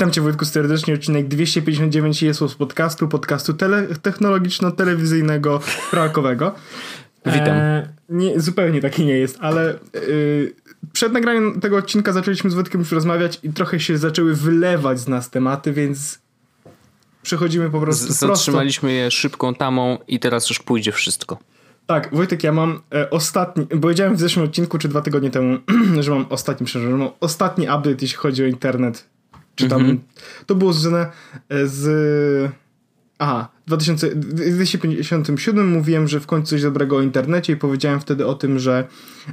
Witam Cię Wojtku serdecznie, odcinek 259 jest z podcastu, podcastu tele, technologiczno-telewizyjnego, pralkowego. Witam. E, nie, zupełnie taki nie jest, ale y, przed nagraniem tego odcinka zaczęliśmy z Wojtkiem już rozmawiać i trochę się zaczęły wylewać z nas tematy, więc przechodzimy po prostu z, Zatrzymaliśmy je szybką tamą i teraz już pójdzie wszystko. Tak, Wojtek, ja mam e, ostatni, powiedziałem w zeszłym odcinku, czy dwa tygodnie temu, że mam ostatni, przepraszam, ostatni update, jeśli chodzi o internet czy tam. Mm -hmm. To było związane e, z. Aha, w 2057 mówiłem, że w końcu coś dobrego o internecie i powiedziałem wtedy o tym, że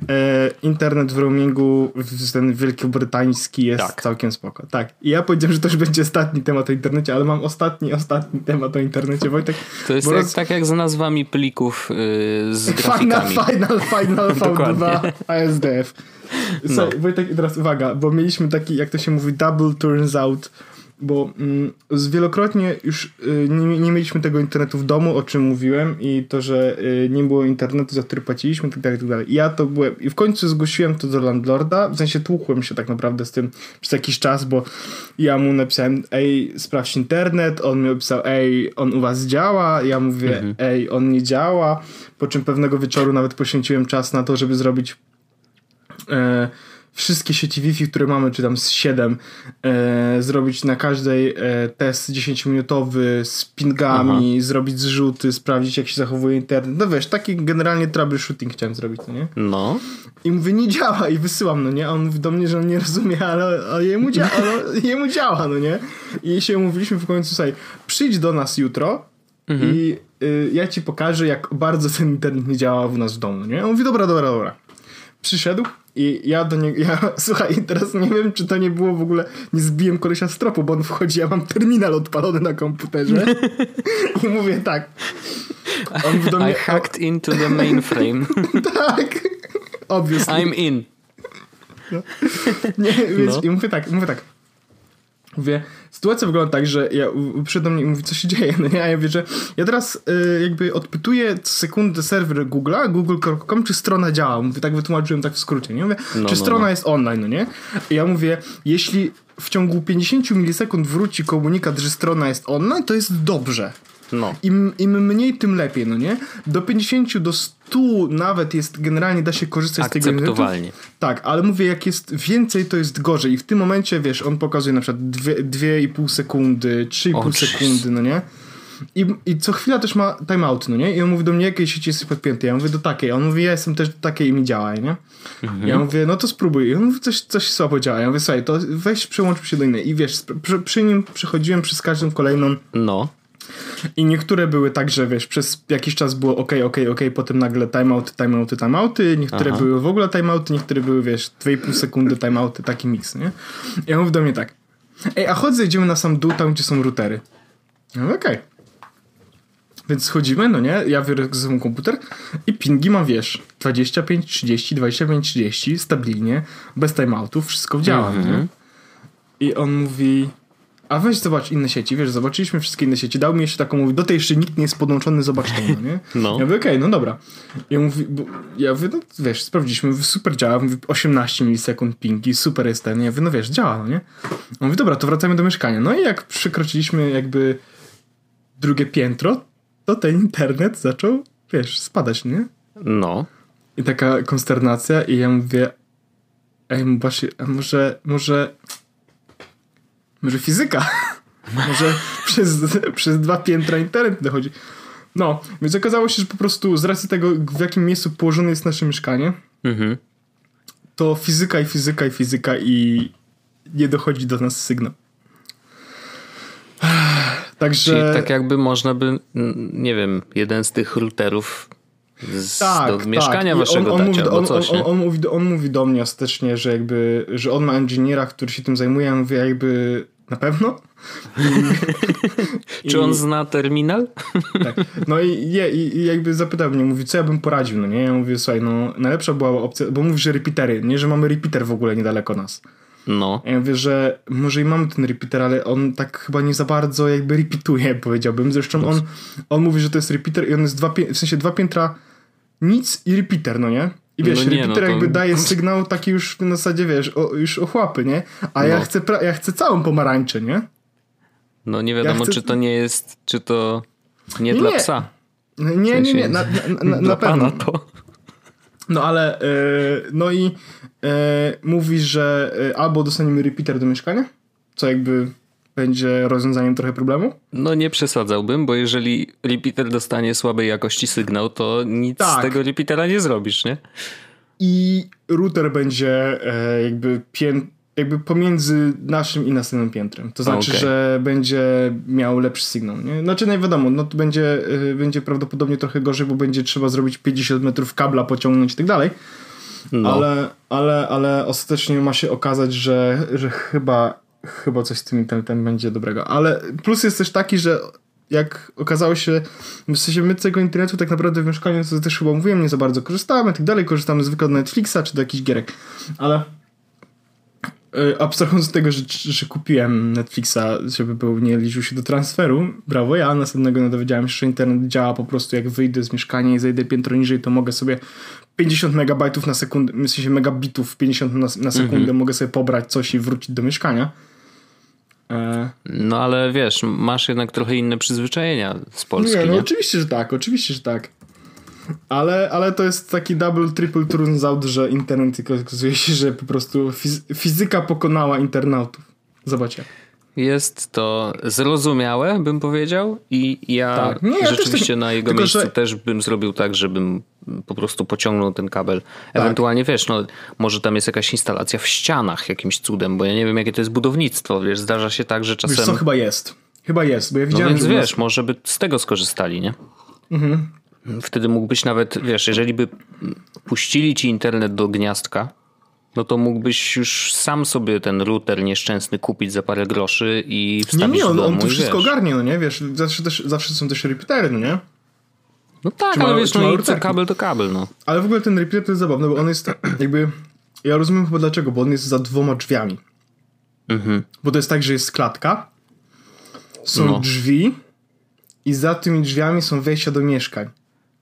e, internet w roamingu ten wielkobrytański jest tak. całkiem spoko. Tak. I ja powiedziałem, że to już będzie ostatni temat o internecie, ale mam ostatni, ostatni temat o internecie, Wojtek. To jest jak, roz... tak jak z nazwami plików yy, z grafikami. Final, final, final V2 ASDF. Słuchaj, no. Wojtek, teraz uwaga, bo mieliśmy taki, jak to się mówi, double turns out, bo mm, wielokrotnie już y, nie, nie, mieliśmy tego internetu w domu, o czym mówiłem i to, że y, nie było internetu, za który płaciliśmy, tak dalej, tak dalej. I ja to byłem, i w końcu zgłosiłem to do landlorda, w sensie tłukłem się tak naprawdę z tym przez jakiś czas, bo ja mu napisałem, ej, sprawdź internet, on mi opisał, ej, on u was działa, ja mówię, mhm. ej, on nie działa, po czym pewnego wieczoru nawet poświęciłem czas na to, żeby zrobić e, wszystkie sieci Wi-Fi, które mamy, czy tam z 7, e, zrobić na każdej e, test 10-minutowy z pingami, Aha. zrobić zrzuty, sprawdzić jak się zachowuje internet. No wiesz, taki generalnie troubleshooting chciałem zrobić, no nie? No. I mówię, nie działa i wysyłam, no nie? A on mówi do mnie, że on nie rozumie, ale, ale jemu, działa, ale jemu działa, no nie? I się umówiliśmy w końcu, słuchaj, przyjdź do nas jutro mhm. i y, ja ci pokażę, jak bardzo ten internet nie działa u nas w domu, nie? On mówi, dobra, dobra, dobra. Przyszedł, i ja do niego, ja, słuchaj, teraz nie wiem, czy to nie było w ogóle, nie zbiłem kolesia z tropu, bo on wchodzi, ja mam terminal odpalony na komputerze i mówię tak. On do mnie, I hacked into the mainframe. tak, obviously. I'm in. No. Nie, wiesz, no. i mówię tak, mówię tak. Mówię, sytuacja wygląda tak, że ja przyszedł mnie i mówi, co się dzieje, no nie? A ja wiem, że ja teraz y, jakby odpytuję sekundę serwer Google'a, google.com, czy strona działa. Mówię, tak wytłumaczyłem tak w skrócie, nie? Mówię, no, czy no, strona no. jest online, no nie? I ja mówię, jeśli w ciągu 50 milisekund wróci komunikat, że strona jest online, to jest dobrze. No. Im, Im mniej, tym lepiej, no nie? Do 50, do 100 nawet jest, generalnie da się korzystać z tego internetu. Tak, ale mówię, jak jest więcej, to jest gorzej. I w tym momencie, wiesz, on pokazuje na przykład 2,5 sekundy, 3,5 sekundy, no nie? I, I co chwila też ma timeout, no nie? I on mówi do mnie, jakiej sieci jesteś podpięty? Ja mówię, do takiej. On mówi, ja jestem też do takiej i mi działa, nie? Mhm. Ja mówię, no to spróbuj. I on mówi, coś, coś słabo działa. Ja mówię, słuchaj, to weź przełącz się do innej. I wiesz, przy, przy nim przechodziłem przez każdą kolejną no. I niektóre były tak, że wiesz, przez jakiś czas było ok, ok, ok, potem nagle timeout, timeouty, timeouty, niektóre Aha. były w ogóle timeouty, niektóre były, wiesz, 2,5 sekundy timeouty, taki miks, nie? I ja mówię do mnie tak, ej, a chodź zejdziemy na sam dół, tam gdzie są routery. Ja okej. Okay. Więc schodzimy, no nie? Ja biorę ze sobą komputer i pingi mam, wiesz, 25, 30, 25, 30, stabilnie, bez timeoutów, wszystko działa, mm -hmm. nie? I on mówi, a weź zobacz inne sieci, wiesz, zobaczyliśmy wszystkie inne sieci, dał mi jeszcze taką, mówi, do tej jeszcze nikt nie jest podłączony, zobacz to, no nie? No. Ja mówię, okej, okay, no dobra. Ja mówię, bo, ja mówię, no wiesz, sprawdziliśmy, super działa, mówię, 18 milisekund pingi, super jest ten, ja mówię, no wiesz, działa, no nie? On mówi, dobra, to wracamy do mieszkania. No i jak przekroczyliśmy jakby drugie piętro, to ten internet zaczął, wiesz, spadać, nie? No. I taka konsternacja i ja mówię, ej, właśnie, może, może może fizyka. Może przez, przez dwa piętra internet dochodzi. No, więc okazało się, że po prostu z racji tego, w jakim miejscu położone jest nasze mieszkanie, mhm. to fizyka i fizyka i fizyka i nie dochodzi do nas sygnał. Także... Czyli tak jakby można by, nie wiem, jeden z tych routerów z, tak, do tak. mieszkania waszego on, on, dać, mówi, on, coś, on, on, mówi, on mówi do mnie ostatecznie, że jakby, że on ma inżyniera, który się tym zajmuje, a mówię jakby na pewno. I, Czy on zna terminal? tak. No i, i, i jakby zapytał mnie, mówi, co ja bym poradził, no nie? Ja mówię, słuchaj, no najlepsza była opcja, bo mówi, że repeatery, nie, że mamy repeater w ogóle niedaleko nas. No. Ja mówię, że może i mamy ten repeater, ale on tak chyba nie za bardzo jakby repeatuje, powiedziałbym. Zresztą on, on mówi, że to jest repeater i on jest dwa, w sensie dwa piętra nic i repeater, no nie? I wiesz, no nie, repeater no to... jakby daje sygnał taki już w zasadzie, wiesz, o, już ochłapy, nie? A no. ja, chcę ja chcę całą pomarańczę, nie? No nie wiadomo, ja chcę... czy to nie jest, czy to nie, nie dla psa. Nie, w sensie, nie, nie, na, na, na, na pewno. to. No ale, yy, no i yy, mówi, że yy, albo dostaniemy repeater do mieszkania, co jakby będzie rozwiązaniem trochę problemu? No nie przesadzałbym, bo jeżeli repeater dostanie słabej jakości sygnał, to nic tak. z tego repeatera nie zrobisz, nie? I router będzie e, jakby pię jakby pomiędzy naszym i następnym piętrem. To znaczy, okay. że będzie miał lepszy sygnał. Nie? Znaczy, nie wiadomo, no to będzie, y, będzie prawdopodobnie trochę gorzej, bo będzie trzeba zrobić 50 metrów kabla, pociągnąć i tak dalej. No. Ale, ale, ale ostatecznie ma się okazać, że, że chyba, chyba coś z tym internetem będzie dobrego. Ale plus jest też taki, że jak okazało się, w sensie my tego internetu tak naprawdę w mieszkaniu, co też chyba mówiłem, nie za bardzo korzystamy i tak dalej, korzystamy zwykle od Netflixa czy do jakichś gierek. Ale E, abstrahując od tego, że, że kupiłem Netflixa, żeby był, nie liczył się do transferu, brawo, ja następnego dowiedziałem się, że internet działa po prostu jak wyjdę z mieszkania i zejdę piętro niżej, to mogę sobie 50 megabajtów na sekundę, w sensie megabitów 50 na, na sekundę mhm. mogę sobie pobrać coś i wrócić do mieszkania. No ale wiesz, masz jednak trochę inne przyzwyczajenia z Polski, nie? No nie? oczywiście, że tak, oczywiście, że tak. Ale, ale to jest taki double, triple turns out, że internet okazuje się, że po prostu fizyka pokonała internautów. Zobaczcie. Jest to zrozumiałe, bym powiedział, i ja, tak. Nie, ja rzeczywiście też, na jego tylko, miejscu że... też bym zrobił tak, żebym po prostu pociągnął ten kabel. Tak. Ewentualnie wiesz, no może tam jest jakaś instalacja w ścianach jakimś cudem, bo ja nie wiem jakie to jest budownictwo, wiesz, zdarza się tak, że czasem... Wiesz co, chyba jest. Chyba jest, bo ja no widziałem, no więc wiesz, nas... może by z tego skorzystali, nie? Mhm. Wtedy mógłbyś nawet, wiesz, jeżeli by puścili ci internet do gniazdka, no to mógłbyś już sam sobie ten router nieszczęsny kupić za parę groszy i wstawić Nie, nie, on, on to wszystko wiesz. ogarnie, no nie, wiesz, zawsze, też, zawsze są też repeatery, no nie? No tak, czy ale ma, wiesz, no i co kabel to kabel, no. Ale w ogóle ten repeater to jest zabawny, bo on jest jakby, ja rozumiem chyba dlaczego, bo on jest za dwoma drzwiami. Mhm. Bo to jest tak, że jest klatka, są no. drzwi i za tymi drzwiami są wejścia do mieszkań.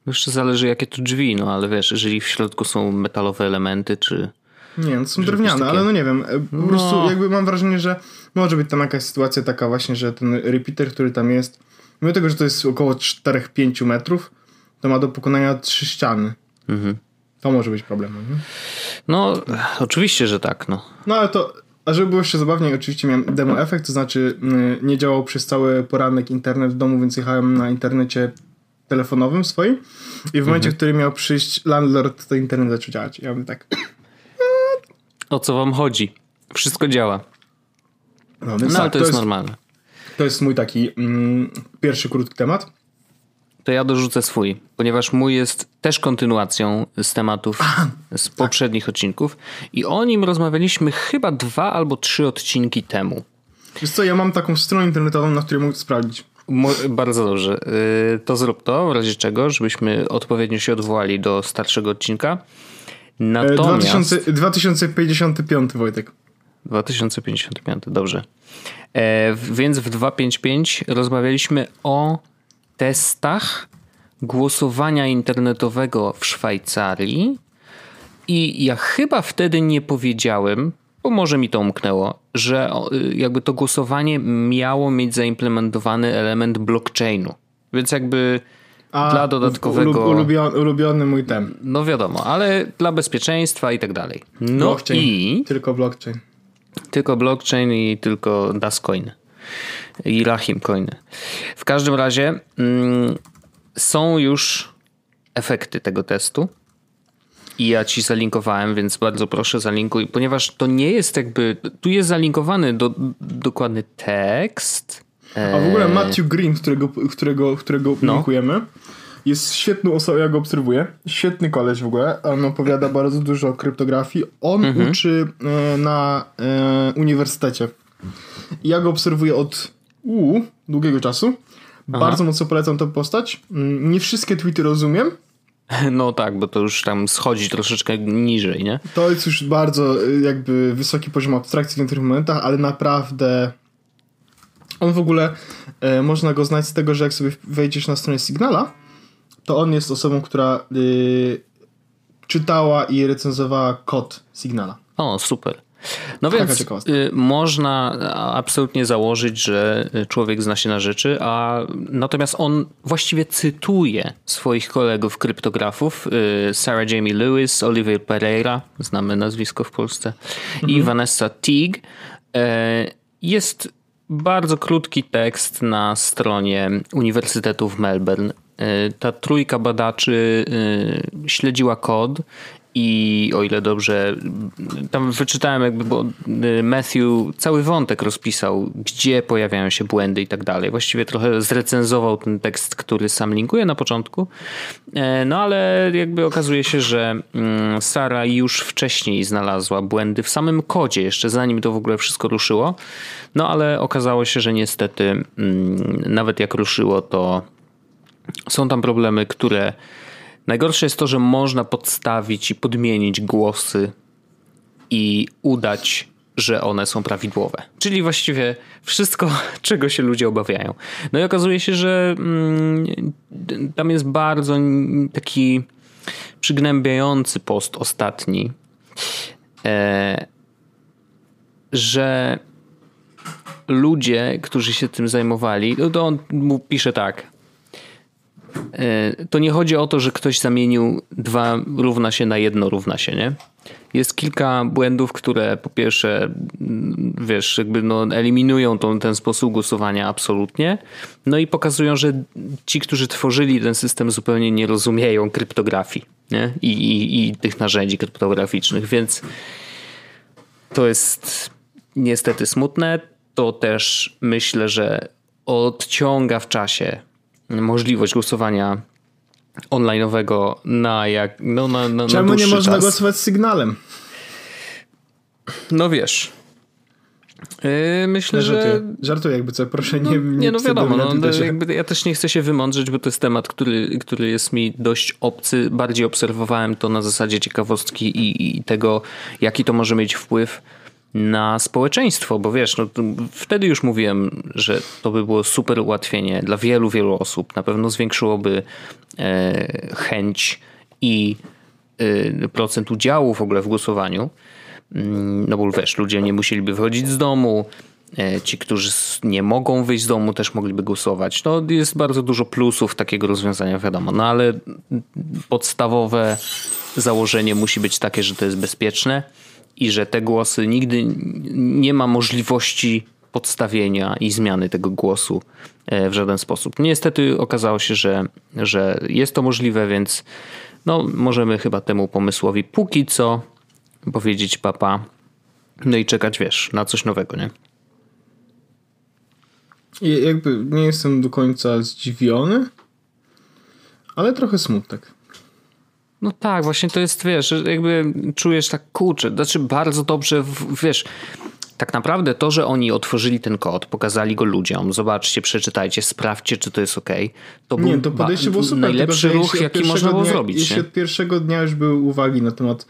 Jeszcze zależy jakie to drzwi, no ale wiesz, jeżeli w środku są metalowe elementy, czy... Nie, no są drewniane, ale no nie wiem, e, po no. prostu jakby mam wrażenie, że może być tam jakaś sytuacja taka właśnie, że ten repeater, który tam jest, mimo tego, że to jest około 4-5 metrów, to ma do pokonania trzy ściany. Mhm. To może być problemem, nie? No, oczywiście, że tak, no. No ale to, a żeby było jeszcze zabawniej, oczywiście miałem demo efekt, to znaczy nie działał przez cały poranek internet w domu, więc jechałem na internecie telefonowym swoim i w momencie, mhm. w którym miał przyjść landlord, to internet zaczął działać. Ja bym tak... O co wam chodzi? Wszystko działa. No, no tak, to, to, jest, normalne. To jest mój taki mm, pierwszy krótki temat. To ja dorzucę swój, ponieważ mój jest też kontynuacją z tematów Aha, z poprzednich tak. odcinków i o nim rozmawialiśmy chyba dwa albo trzy odcinki temu. Wiesz co, ja mam taką stronę internetową, na której mogę sprawdzić. Bardzo dobrze. Y, to zrób to, w razie czego, żebyśmy odpowiednio się odwołali do starszego odcinka. Natomiast... 2000, 2055, Wojtek. 2055, dobrze. E, więc w 255 rozmawialiśmy o testach głosowania internetowego w Szwajcarii i ja chyba wtedy nie powiedziałem, bo może mi to umknęło, że y, jakby to głosowanie miało mieć zaimplementowany element blockchainu. Więc jakby A, dla dodatkowego. Ulubiony, ulubiony mój ten. No wiadomo, ale dla bezpieczeństwa i tak dalej. No blockchain. i. Tylko blockchain. Tylko blockchain i tylko Dascoin. I Rahim coiny. W każdym razie mm, są już efekty tego testu. I ja ci zalinkowałem, więc bardzo proszę zalinkuj, ponieważ to nie jest jakby. Tu jest zalinkowany do, dokładny tekst. A w ogóle Matthew Green, którego, którego, którego no. linkujemy, jest świetną osobą, ja go obserwuję. Świetny koleś w ogóle. On opowiada bardzo dużo o kryptografii. On mhm. uczy e, na e, uniwersytecie. Ja go obserwuję od uu, długiego czasu. Aha. Bardzo mocno polecam tę postać. Mm, nie wszystkie tweety rozumiem. No tak, bo to już tam schodzi troszeczkę niżej, nie? To jest już bardzo y, jakby wysoki poziom abstrakcji w niektórych momentach, ale naprawdę on w ogóle e, można go znać z tego, że jak sobie wejdziesz na stronę Signala, to on jest osobą, która y, czytała i recenzowała kod Signala. O, super. No więc y, można absolutnie założyć, że człowiek zna się na rzeczy, a natomiast on właściwie cytuje swoich kolegów kryptografów, y, Sarah Jamie Lewis, Oliver Pereira, znamy nazwisko w Polsce, mhm. i Vanessa Teague. E, jest bardzo krótki tekst na stronie Uniwersytetu w Melbourne. E, ta trójka badaczy e, śledziła kod i o ile dobrze, tam wyczytałem jakby, bo y, Matthew cały wątek rozpisał, gdzie pojawiają się błędy i tak dalej. Właściwie trochę zrecenzował ten tekst, który sam linkuje na początku. E, no ale jakby okazuje się, że mm, Sara już wcześniej znalazła błędy w samym kodzie, jeszcze zanim to w ogóle wszystko ruszyło. No ale okazało się, że niestety mm, nawet jak ruszyło, to są tam problemy, które Najgorsze jest to, że można podstawić i podmienić głosy i udać, że one są prawidłowe. Czyli właściwie wszystko, czego się ludzie obawiają. No i okazuje się, że mm, tam jest bardzo taki przygnębiający post ostatni, e, że ludzie, którzy się tym zajmowali, no to on pisze tak. E, to nie chodzi o to, że ktoś zamienił dwa równa się na jedno równa się, nie? Jest kilka błędów, które po pierwsze, wiesz, jakby no eliminują tą, ten sposób głosowania absolutnie. No i pokazują, że ci, którzy tworzyli ten system, zupełnie nie rozumieją kryptografii nie? I, i, i tych narzędzi kryptograficznych, więc to jest niestety smutne. To też myślę, że odciąga w czasie możliwość głosowania online'owego na jak. No, na, na, Czemu na nie można czas. głosować sygnałem? No wiesz. Yy, myślę, żartuję. że. Żartuję, jakby co, proszę no, nie. Nie, no wiadomo, no, no jakby ja też nie chcę się wymądrzeć, bo to jest temat, który, który jest mi dość obcy. Bardziej obserwowałem to na zasadzie ciekawostki i, i tego, jaki to może mieć wpływ na społeczeństwo, bo wiesz, no, wtedy już mówiłem, że to by było super ułatwienie dla wielu, wielu osób. Na pewno zwiększyłoby e, chęć i e, procent udziału w ogóle w głosowaniu. Mm, no bo wiesz, ludzie nie musieliby wychodzić z domu, e, ci, którzy nie mogą wyjść z domu, też mogliby głosować. No, jest bardzo dużo plusów takiego rozwiązania, wiadomo, no ale podstawowe założenie musi być takie, że to jest bezpieczne i że te głosy nigdy nie ma możliwości podstawienia i zmiany tego głosu e, w żaden sposób. Niestety okazało się, że, że jest to możliwe, więc no, możemy chyba temu pomysłowi póki co powiedzieć papa, no i czekać, wiesz, na coś nowego, nie? Jakby nie jestem do końca zdziwiony, ale trochę smutek. No tak, właśnie to jest, wiesz, jakby czujesz tak, kurczę, znaczy bardzo dobrze, wiesz, tak naprawdę to, że oni otworzyli ten kod, pokazali go ludziom, zobaczcie, przeczytajcie, sprawdźcie, czy to jest ok. To nie, to podejście było super. Najlepszy tylko, ruch, jaki można było dnia, zrobić. Jeśli od pierwszego dnia już były uwagi na temat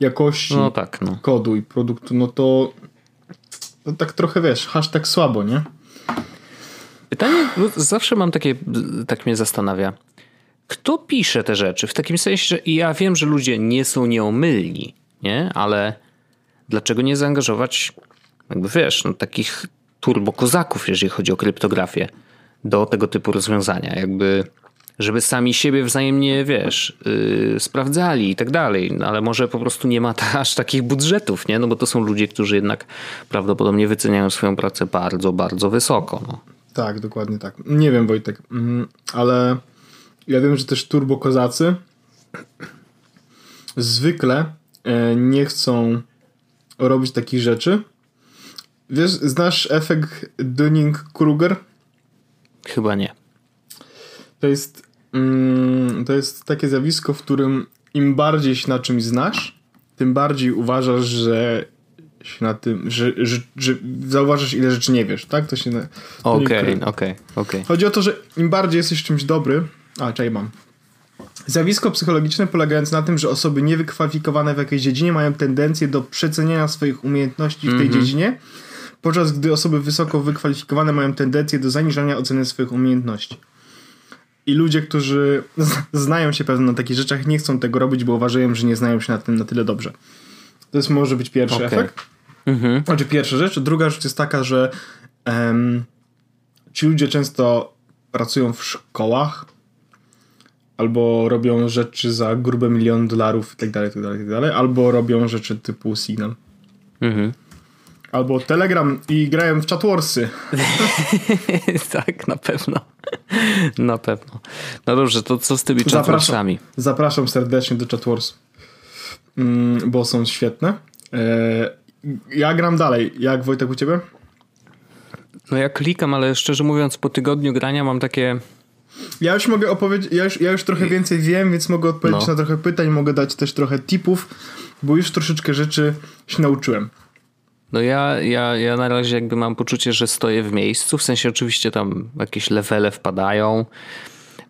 jakości no tak, no. kodu i produktu, no to, to tak trochę, wiesz, hashtag słabo, nie? Pytanie, zawsze mam takie, tak mnie zastanawia kto pisze te rzeczy? W takim sensie, że ja wiem, że ludzie nie są nieomylni, nie? Ale dlaczego nie zaangażować, jakby wiesz, no, takich turbokozaków, jeżeli chodzi o kryptografię, do tego typu rozwiązania? Jakby, żeby sami siebie wzajemnie, wiesz, yy, sprawdzali i tak dalej. No, ale może po prostu nie ma ta, aż takich budżetów, nie? No bo to są ludzie, którzy jednak prawdopodobnie wyceniają swoją pracę bardzo, bardzo wysoko. No. Tak, dokładnie tak. Nie wiem, Wojtek, mm, ale ja wiem, że też turbo kozacy zwykle e, nie chcą robić takich rzeczy. Wiesz, znasz efekt Dunning-Kruger? Chyba nie. To jest, mm, to jest takie zjawisko, w którym im bardziej się na czymś znasz, tym bardziej uważasz, że się na tym, że, że, że zauważasz ile rzeczy nie wiesz, tak? To się Okej, okej, okej. Chodzi o to, że im bardziej jesteś czymś dobry... A, czekaj, mam. Zjawisko psychologiczne polegające na tym, że osoby niewykwalifikowane w jakiejś dziedzinie mają tendencję do przeceniania swoich umiejętności w tej -hmm. dziedzinie, podczas gdy osoby wysoko wykwalifikowane mają tendencję do zaniżania oceny swoich umiejętności. I ludzie, którzy znają się pewnie na takich rzeczach, nie chcą tego robić, bo uważają, że nie znają się na tym na tyle dobrze. To jest może być pierwszy okay. efekt. Mhm. Znaczy pierwsza rzecz. Druga rzecz jest taka, że um, ci ludzie często pracują w szkołach albo robią rzeczy za grube milion dolarów i tak dalej, tak dalej, tak dalej, albo robią rzeczy typu Signal. Mhm. Albo Telegram i grają w chatworsy. tak, na pewno. na pewno. No dobrze, to co z tymi chatworsami? Zapraszam, zapraszam serdecznie do chatwors, mm, bo są świetne. E, ja gram dalej. Jak Wojtek u ciebie? No ja klikam, ale szczerze mówiąc po tygodniu grania mam takie... Ja już mogę opowiedzieć, ja już, ja już trochę więcej wiem, więc mogę odpowiedzieć no. na trochę pytań, mogę dać też trochę tipów, bo już troszeczkę rzeczy się nauczyłem. No ja, ja, ja na razie jakby mam poczucie, że stoję w miejscu, w sensie oczywiście tam jakieś levele wpadają.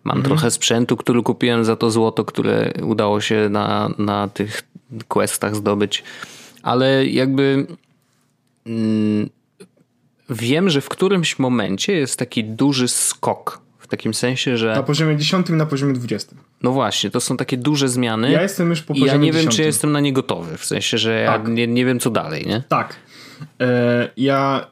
Mam mhm. trochę sprzętu, który kupiłem za to złoto, które udało się na, na tych questach zdobyć, ale jakby mm, wiem, że w którymś momencie jest taki duży skok. Takim sensie, że. Na poziomie 10 i na poziomie 20. No właśnie, to są takie duże zmiany. Ja jestem już po poziomie ja nie 10. wiem, czy ja jestem na nie gotowy. W sensie, że tak. ja nie, nie wiem, co dalej, nie? Tak. E, ja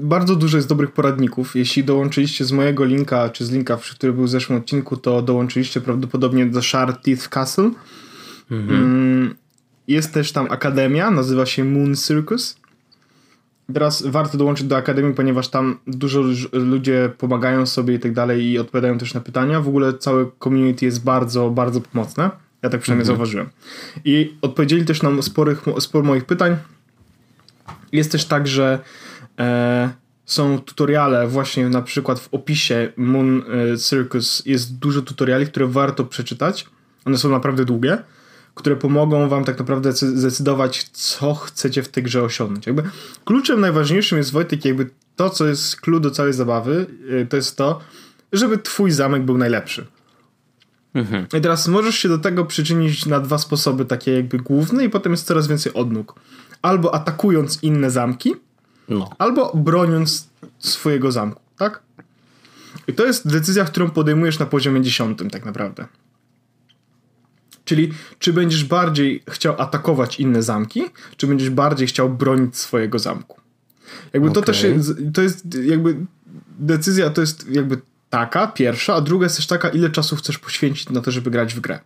bardzo dużo jest dobrych poradników. Jeśli dołączyliście z mojego linka, czy z linka, który był w zeszłym odcinku, to dołączyliście prawdopodobnie do Shard Teeth Castle. Mhm. Mm, jest też tam akademia, nazywa się Moon Circus. Teraz warto dołączyć do akademii, ponieważ tam dużo ludzie pomagają sobie i tak dalej i odpowiadają też na pytania. W ogóle całe community jest bardzo, bardzo pomocne. Ja tak przynajmniej mhm. zauważyłem. I odpowiedzieli też nam sporych, sporo moich pytań. Jest też tak, że e, są tutoriale, właśnie na przykład w opisie Moon e, Circus jest dużo tutoriali, które warto przeczytać. One są naprawdę długie, które pomogą wam tak naprawdę zdecydować, co chcecie w tej grze osiągnąć. Jakby kluczem najważniejszym jest Wojtek, jakby to, co jest clue do całej zabawy, e, to jest to, żeby twój zamek był najlepszy. Mhm. I teraz możesz się do tego przyczynić na dwa sposoby, takie jakby główne, i potem jest coraz więcej odnóg albo atakując inne zamki, no. albo broniąc swojego zamku, tak? I to jest decyzja, którą podejmujesz na poziomie dziesiątym tak naprawdę. Czyli czy będziesz bardziej chciał atakować inne zamki, czy będziesz bardziej chciał bronić swojego zamku. Jakby okay. to też jest, to jest jakby decyzja to jest jakby taka, pierwsza, a druga jest też taka, ile czasu chcesz poświęcić na to, żeby grać w grę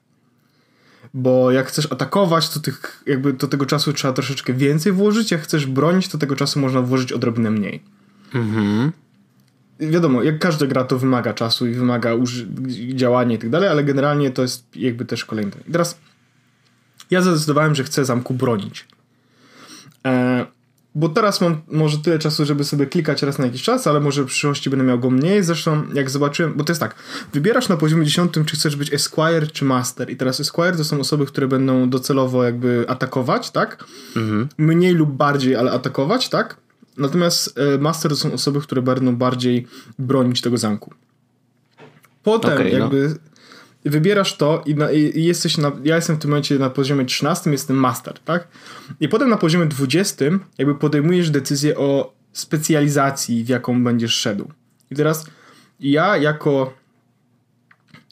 bo jak chcesz atakować, to tych, jakby do tego czasu trzeba troszeczkę więcej włożyć, jak chcesz bronić, to tego czasu można włożyć odrobinę mniej. Mhm. Wiadomo, jak każda gra to wymaga czasu i wymaga działania i tak dalej, ale generalnie to jest jakby też kolejny. I teraz ja zadecydowałem, że chcę zamku bronić. E, bo teraz mam może tyle czasu, żeby sobie klikać raz na jakiś czas, ale może w przyszłości będę miał go mniej. Zresztą, jak zobaczyłem, bo to jest tak, wybierasz na poziomie 10, czy chcesz być Esquire czy Master. I teraz Esquire to są osoby, które będą docelowo jakby atakować, tak? Mhm. Mniej lub bardziej, ale atakować, tak? Natomiast e, Master to są osoby, które będą bardziej bronić tego zamku. Potem okay, no. jakby. No wybierasz to i, na, i, jesteś na, ja jestem w tym momencie na poziomie 13, jestem master, tak? I potem na poziomie 20 jakby podejmujesz decyzję o specjalizacji, w jaką będziesz szedł. I teraz ja jako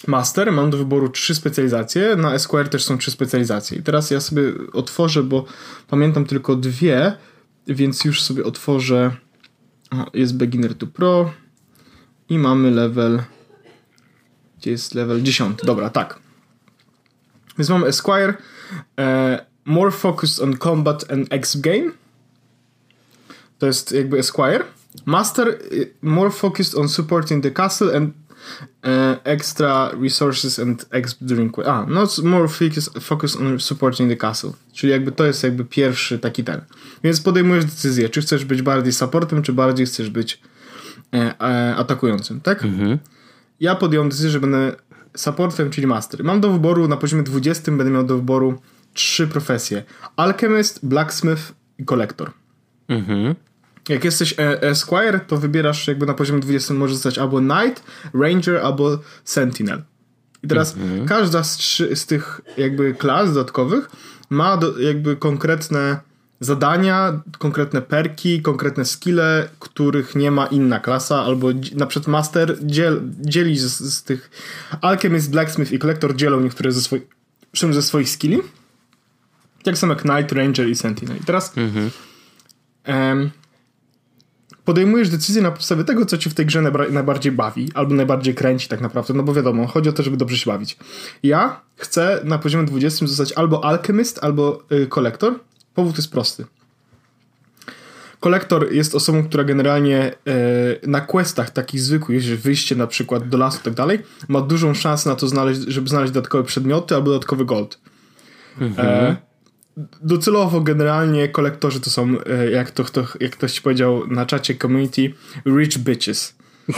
master mam do wyboru trzy specjalizacje, na Esquire też są trzy specjalizacje. I teraz ja sobie otworzę, bo pamiętam tylko dwie, więc już sobie otworzę Aha, jest beginner to pro i mamy level gdzie jest level 10. Dobra, tak. Więc mamy Esquire. E, more focused on combat and X game. To jest jakby Esquire. Master. E, more focused on supporting the castle and extra resources and X during a, no more focus, on supporting the castle. Czyli jakby to jest jakby pierwszy taki ten. Więc podejmujesz decyzję, czy chcesz być bardziej supportem, czy bardziej chcesz być e, e, atakującym, tak? Mhm ja podjąłem decyzję, że będę supportem, czyli master. Mam do wyboru na poziomie 20, będę miał do wyboru trzy profesje. Alchemist, Blacksmith, i kolektor. Mhm. Jak jesteś e, Esquire, to wybierasz jakby na poziomie 20 może zostać albo Knight, Ranger, albo Sentinel. I teraz mhm. każda z, trzy, z tych jakby klas dodatkowych ma do, jakby konkretne zadania, konkretne perki, konkretne skille, których nie ma inna klasa, albo na przykład Master dziel, dzieli z, z, tych Alchemist, Blacksmith i Collector dzielą niektóre ze swoich ze swoich skilli. Tak samo jak Knight, Ranger i Sentinel. I teraz mhm. em, podejmujesz decyzję na podstawie tego, co ci w tej grze najbardziej bawi, albo najbardziej kręci tak naprawdę, no bo wiadomo, chodzi o to, żeby dobrze się bawić. Ja chcę na poziomie 20 zostać albo Alchemist, albo y, Kolektor. Powód jest prosty. Kolektor jest osobą, która generalnie y, na questach takich zwykłych, że wyjście na przykład do lasu i tak dalej, ma dużą szansę na to, znaleźć, żeby znaleźć dodatkowe przedmioty albo dodatkowy gold. Mhm. E, docelowo generalnie kolektorzy to są, e, jak, to, to, jak ktoś powiedział na czacie community, rich bitches.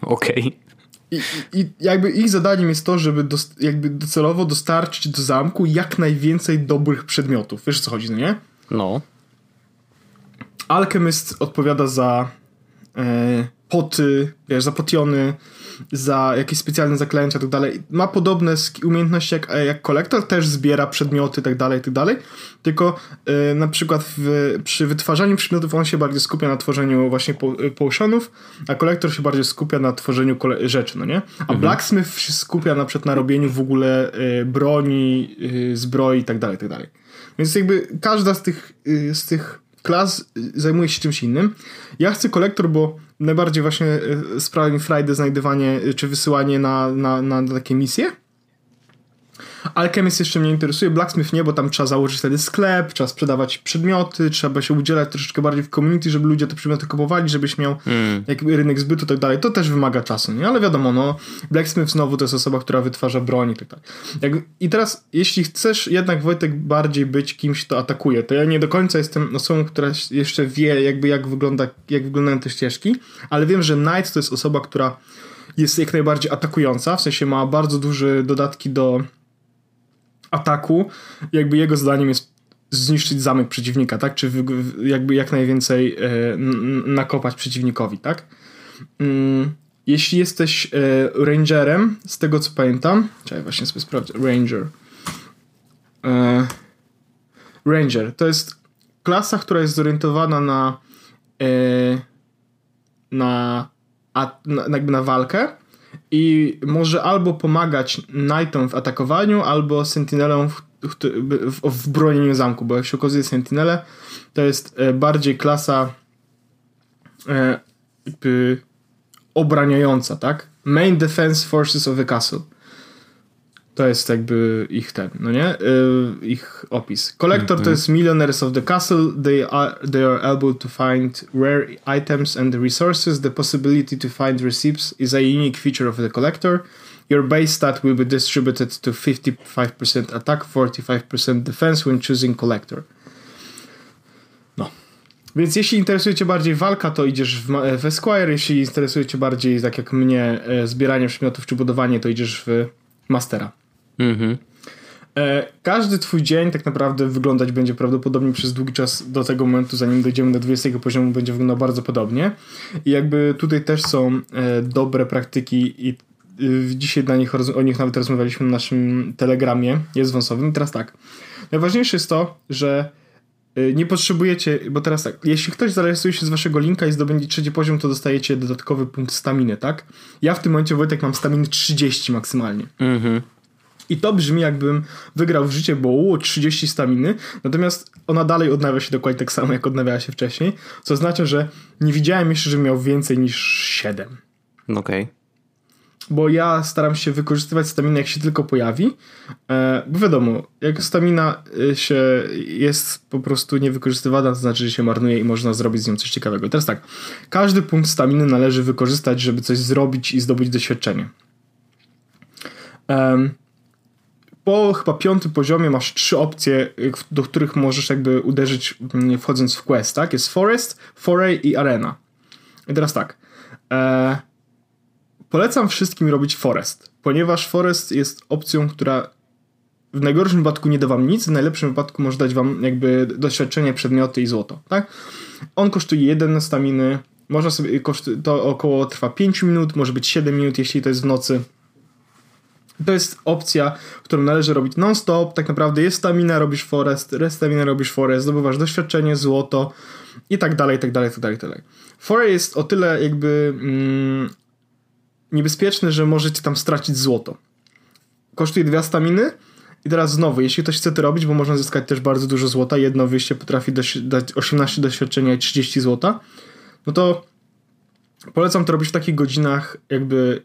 Okej. Okay. I, I, jakby ich zadaniem jest to, żeby dost, jakby docelowo dostarczyć do zamku jak najwięcej dobrych przedmiotów. Wiesz o co chodzi, no nie? No. Alchemist odpowiada za e, poty, wiesz, za potiony, za jakieś specjalne zaklęcia i tak dalej. Ma podobne umiejętności jak, jak kolektor, też zbiera przedmioty i tak dalej, i tak dalej. Tylko y, na przykład w, przy wytwarzaniu przedmiotów on się bardziej skupia na tworzeniu właśnie po, potionów, a kolektor się bardziej skupia na tworzeniu rzeczy, no nie? A mhm. blacksmith się skupia na przykład na robieniu w ogóle y, broni, y, zbroi i tak dalej, i tak dalej. Więc jakby każda z tych, z tych klas zajmuje się czymś innym. Ja chcę kolektor, bo najbardziej właśnie e, sprawia mi frajdę znajdywanie e, czy wysyłanie na, na, na takie misje. Alchemist jeszcze mnie interesuje, Blacksmith nie, bo tam trzeba założyć wtedy sklep, trzeba sprzedawać przedmioty, trzeba się udzielać troszeczkę bardziej w community, żeby ludzie te przedmioty kupowali, żebyś miał mm. rynek zbytu i tak dalej. To też wymaga czasu, nie? Ale wiadomo, no, Blacksmith znowu to jest osoba, która wytwarza broń i tak dalej. I teraz, jeśli chcesz jednak, Wojtek, bardziej być kimś, kto atakuje, to ja nie do końca jestem osobą, która jeszcze wie jakby jak wygląda, jak wyglądają te ścieżki, ale wiem, że Knight to jest osoba, która jest jak najbardziej atakująca, w sensie ma bardzo duże dodatki do ataku, jakby jego zadaniem jest zniszczyć zamek przeciwnika, tak? Czy jakby jak najwięcej e, nakopać przeciwnikowi, tak? Mm, jeśli jesteś e, rangerem, z tego co pamiętam, czekaj, właśnie sobie sprawdzę, ranger. E, ranger to jest klasa, która jest zorientowana na na, na na walkę, i może albo pomagać Knightom w atakowaniu, albo Sentinelom w, w, w bronieniu zamku, bo jak się okazuje Sentinele to jest e, bardziej klasa e, obraniająca, tak? Main Defense Forces of the Castle. To jest jakby ich ten, no nie? Yy, ich opis. Collector mm -hmm. to jest Millionaires of the Castle. They are, they are able to find rare items and resources. The possibility to find receipts is a unique feature of the Collector. Your base stat will be distributed to 55% attack, 45% defense when choosing Collector. No. Więc jeśli interesuje Cię bardziej walka, to idziesz w, w Esquire. Jeśli interesuje Cię bardziej, tak jak mnie, e, zbieranie przedmiotów czy budowanie, to idziesz w Mastera. Mhm. E, każdy twój dzień tak naprawdę wyglądać będzie prawdopodobnie przez długi czas do tego momentu, zanim dojdziemy do 20 poziomu, będzie wyglądał bardzo podobnie. I jakby tutaj też są e, dobre praktyki i y, dzisiaj dla nich, o nich nawet rozmawialiśmy na naszym telegramie, jest wąsowym. I teraz tak, najważniejsze jest to, że y, nie potrzebujecie, bo teraz tak, jeśli ktoś zarejestruje się z waszego linka i zdobędzie trzeci poziom, to dostajecie dodatkowy punkt staminy, tak? Ja w tym momencie, Wojtek, mam staminy 30 maksymalnie. Mhm. I to brzmi jakbym wygrał w życie, bo uło 30 staminy, natomiast ona dalej odnawia się dokładnie tak samo, jak odnawiała się wcześniej, co oznacza, że nie widziałem jeszcze, że miał więcej niż 7. Okej. Okay. Bo ja staram się wykorzystywać staminę, jak się tylko pojawi, e, bo wiadomo, jak stamina e, się jest po prostu niewykorzystywana, to znaczy, że się marnuje i można zrobić z nią coś ciekawego. teraz tak, każdy punkt staminy należy wykorzystać, żeby coś zrobić i zdobyć doświadczenie. Um, po chyba piątym poziomie masz trzy opcje, do których możesz jakby uderzyć mm, wchodząc w quest, tak? Jest Forest, Foray i Arena. I teraz tak. E, polecam wszystkim robić Forest, ponieważ Forest jest opcją, która w najgorszym wypadku nie da wam nic, w najlepszym wypadku może dać wam jakby doświadczenie, przedmioty i złoto, tak? On kosztuje jeden staminy, można sobie, to około trwa 5 minut, może być 7 minut, jeśli to jest w nocy. To jest opcja, którą należy robić non-stop. Tak naprawdę jest stamina, robisz forest, rest stamina, robisz forest, zdobywasz doświadczenie, złoto i tak dalej, i tak dalej, i tak dalej, tak dalej. Forest jest o tyle jakby mm, niebezpieczny, że możecie tam stracić złoto. Kosztuje dwie staminy i teraz znowu, jeśli ktoś chce to robić, bo można zyskać też bardzo dużo złota, jedno wyjście potrafi dać 18 doświadczenia i 30 złota, no to polecam to robić w takich godzinach jakby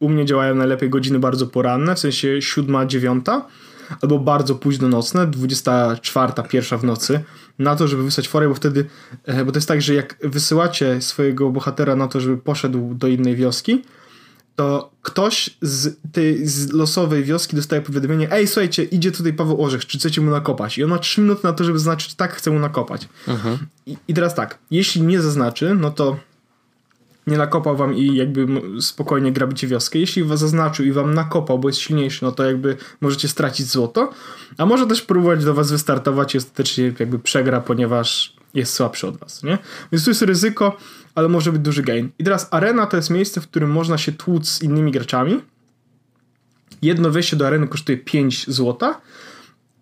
u mnie działają najlepiej godziny bardzo poranne, w sensie 7, 9 albo bardzo późno nocne, 24, 1 w nocy, na to, żeby wysłać forę, bo wtedy, e, bo to jest tak, że jak wysyłacie swojego bohatera na to, żeby poszedł do innej wioski, to ktoś z tej z losowej wioski dostaje powiadomienie ej, słuchajcie, idzie tutaj Paweł Orzech, czy chcecie mu nakopać? I on ma 3 minuty na to, żeby zaznaczyć tak, chcę mu nakopać. Mhm. I, I teraz tak, jeśli nie zaznaczy, no to nie nakopał wam i jakby spokojnie grabicie wioskę. Jeśli was zaznaczył i wam nakopał, bo jest silniejszy, no to jakby możecie stracić złoto. A może też próbować do was wystartować i ostatecznie jakby przegra, ponieważ jest słabszy od was, nie? Więc tu jest ryzyko, ale może być duży gain. I teraz arena to jest miejsce, w którym można się tłuc z innymi graczami. Jedno wejście do areny kosztuje 5 złota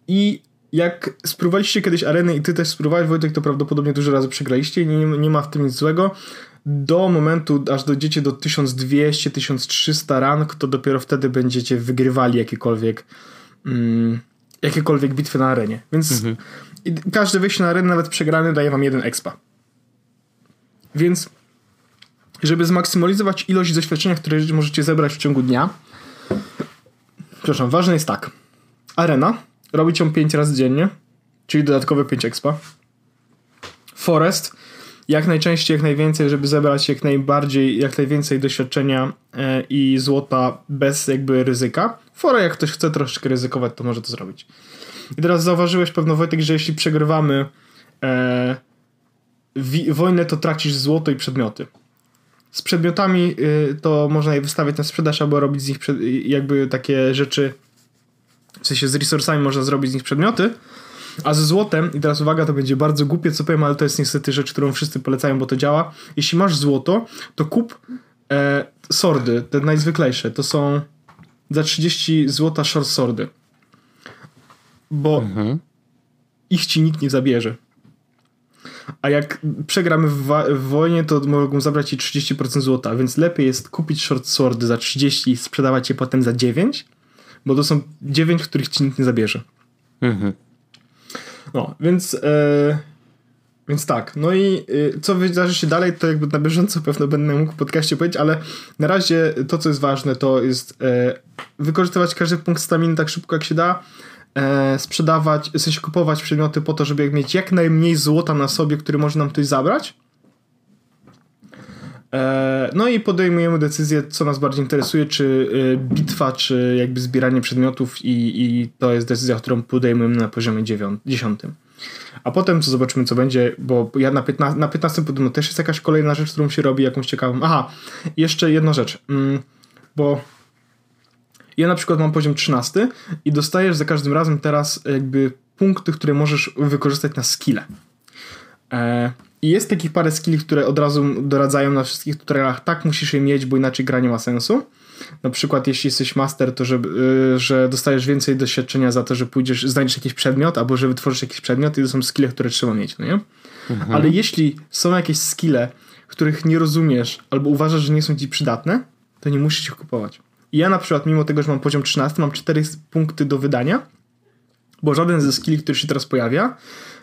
i jak spróbowaliście kiedyś areny i ty też spróbowałeś, Wojtek, to prawdopodobnie dużo razy przegraliście i nie, nie ma w tym nic złego do momentu, aż dojdziecie do 1200-1300 rank, to dopiero wtedy będziecie wygrywali jakiekolwiek mm, jakiekolwiek bitwy na arenie. Więc mhm. każde wejście na arenę, nawet przegrany, daje wam jeden expa. Więc żeby zmaksymalizować ilość doświadczenia, które możecie zebrać w ciągu dnia, przepraszam, ważne jest tak. Arena, robić ją 5 razy dziennie, czyli dodatkowe 5 expa. Forest, jak najczęściej, jak najwięcej, żeby zebrać jak najbardziej, jak najwięcej doświadczenia e, i złota bez jakby ryzyka. Fora, jak ktoś chce troszeczkę ryzykować, to może to zrobić. I teraz zauważyłeś pewno Wojtek, że jeśli przegrywamy e, wojnę, to tracisz złoto i przedmioty. Z przedmiotami y, to można je wystawiać na sprzedaż albo robić z nich przed, jakby takie rzeczy, w sensie z resursami można zrobić z nich przedmioty, a ze złotem, i teraz uwaga, to będzie bardzo głupie, co powiem, ale to jest niestety rzecz, którą wszyscy polecają, bo to działa. Jeśli masz złoto, to kup e, sordy, te najzwyklejsze. To są za 30 złota short sordy. Bo mhm. ich ci nikt nie zabierze. A jak przegramy w, w, wojnie, to mogą zabrać ci 30% złota, więc lepiej jest kupić short swordy za 30 i sprzedawać je potem za 9, bo to są 9, których ci nikt nie zabierze. Mhm. No, więc... E, więc tak, no i y, co wydarzy się dalej, to jakby na bieżąco pewno będę mógł w podcaście powiedzieć, ale na razie to, co jest ważne, to jest e, wykorzystywać każdy punkt staminy tak szybko, jak się da, e, sprzedawać, w sensie kupować przedmioty po to, żeby mieć jak najmniej złota na sobie, który może nam ktoś zabrać. E, no i podejmujemy decyzję, co nas bardziej interesuje, czy y, bitwa, czy jakby zbieranie przedmiotów i, i to jest decyzja, którą podejmujemy na poziomie 10. A potem co zobaczymy, co będzie, bo ja na 15, na 15 podobno też jest jakaś kolejna rzecz, którą się robi, jakąś ciekawą. Aha, jeszcze jedna rzecz, mm, bo ja na przykład mam poziom 13 i dostajesz za każdym razem teraz jakby punkty, które możesz wykorzystać na skille. I jest takich parę skilli, które od razu doradzają na wszystkich tutorialach, tak musisz je mieć, bo inaczej gra nie ma sensu. Na przykład jeśli jesteś master, to że, yy, że dostajesz więcej doświadczenia za to, że pójdziesz, znajdziesz jakiś przedmiot, albo że wytworzysz jakiś przedmiot i to są skille, które trzeba mieć, no nie? Mhm. Ale jeśli są jakieś skille, których nie rozumiesz, albo uważasz, że nie są ci przydatne, to nie musisz ich kupować. I ja na przykład, mimo tego, że mam poziom 13, mam 4 punkty do wydania, bo żaden ze skilli, który się teraz pojawia,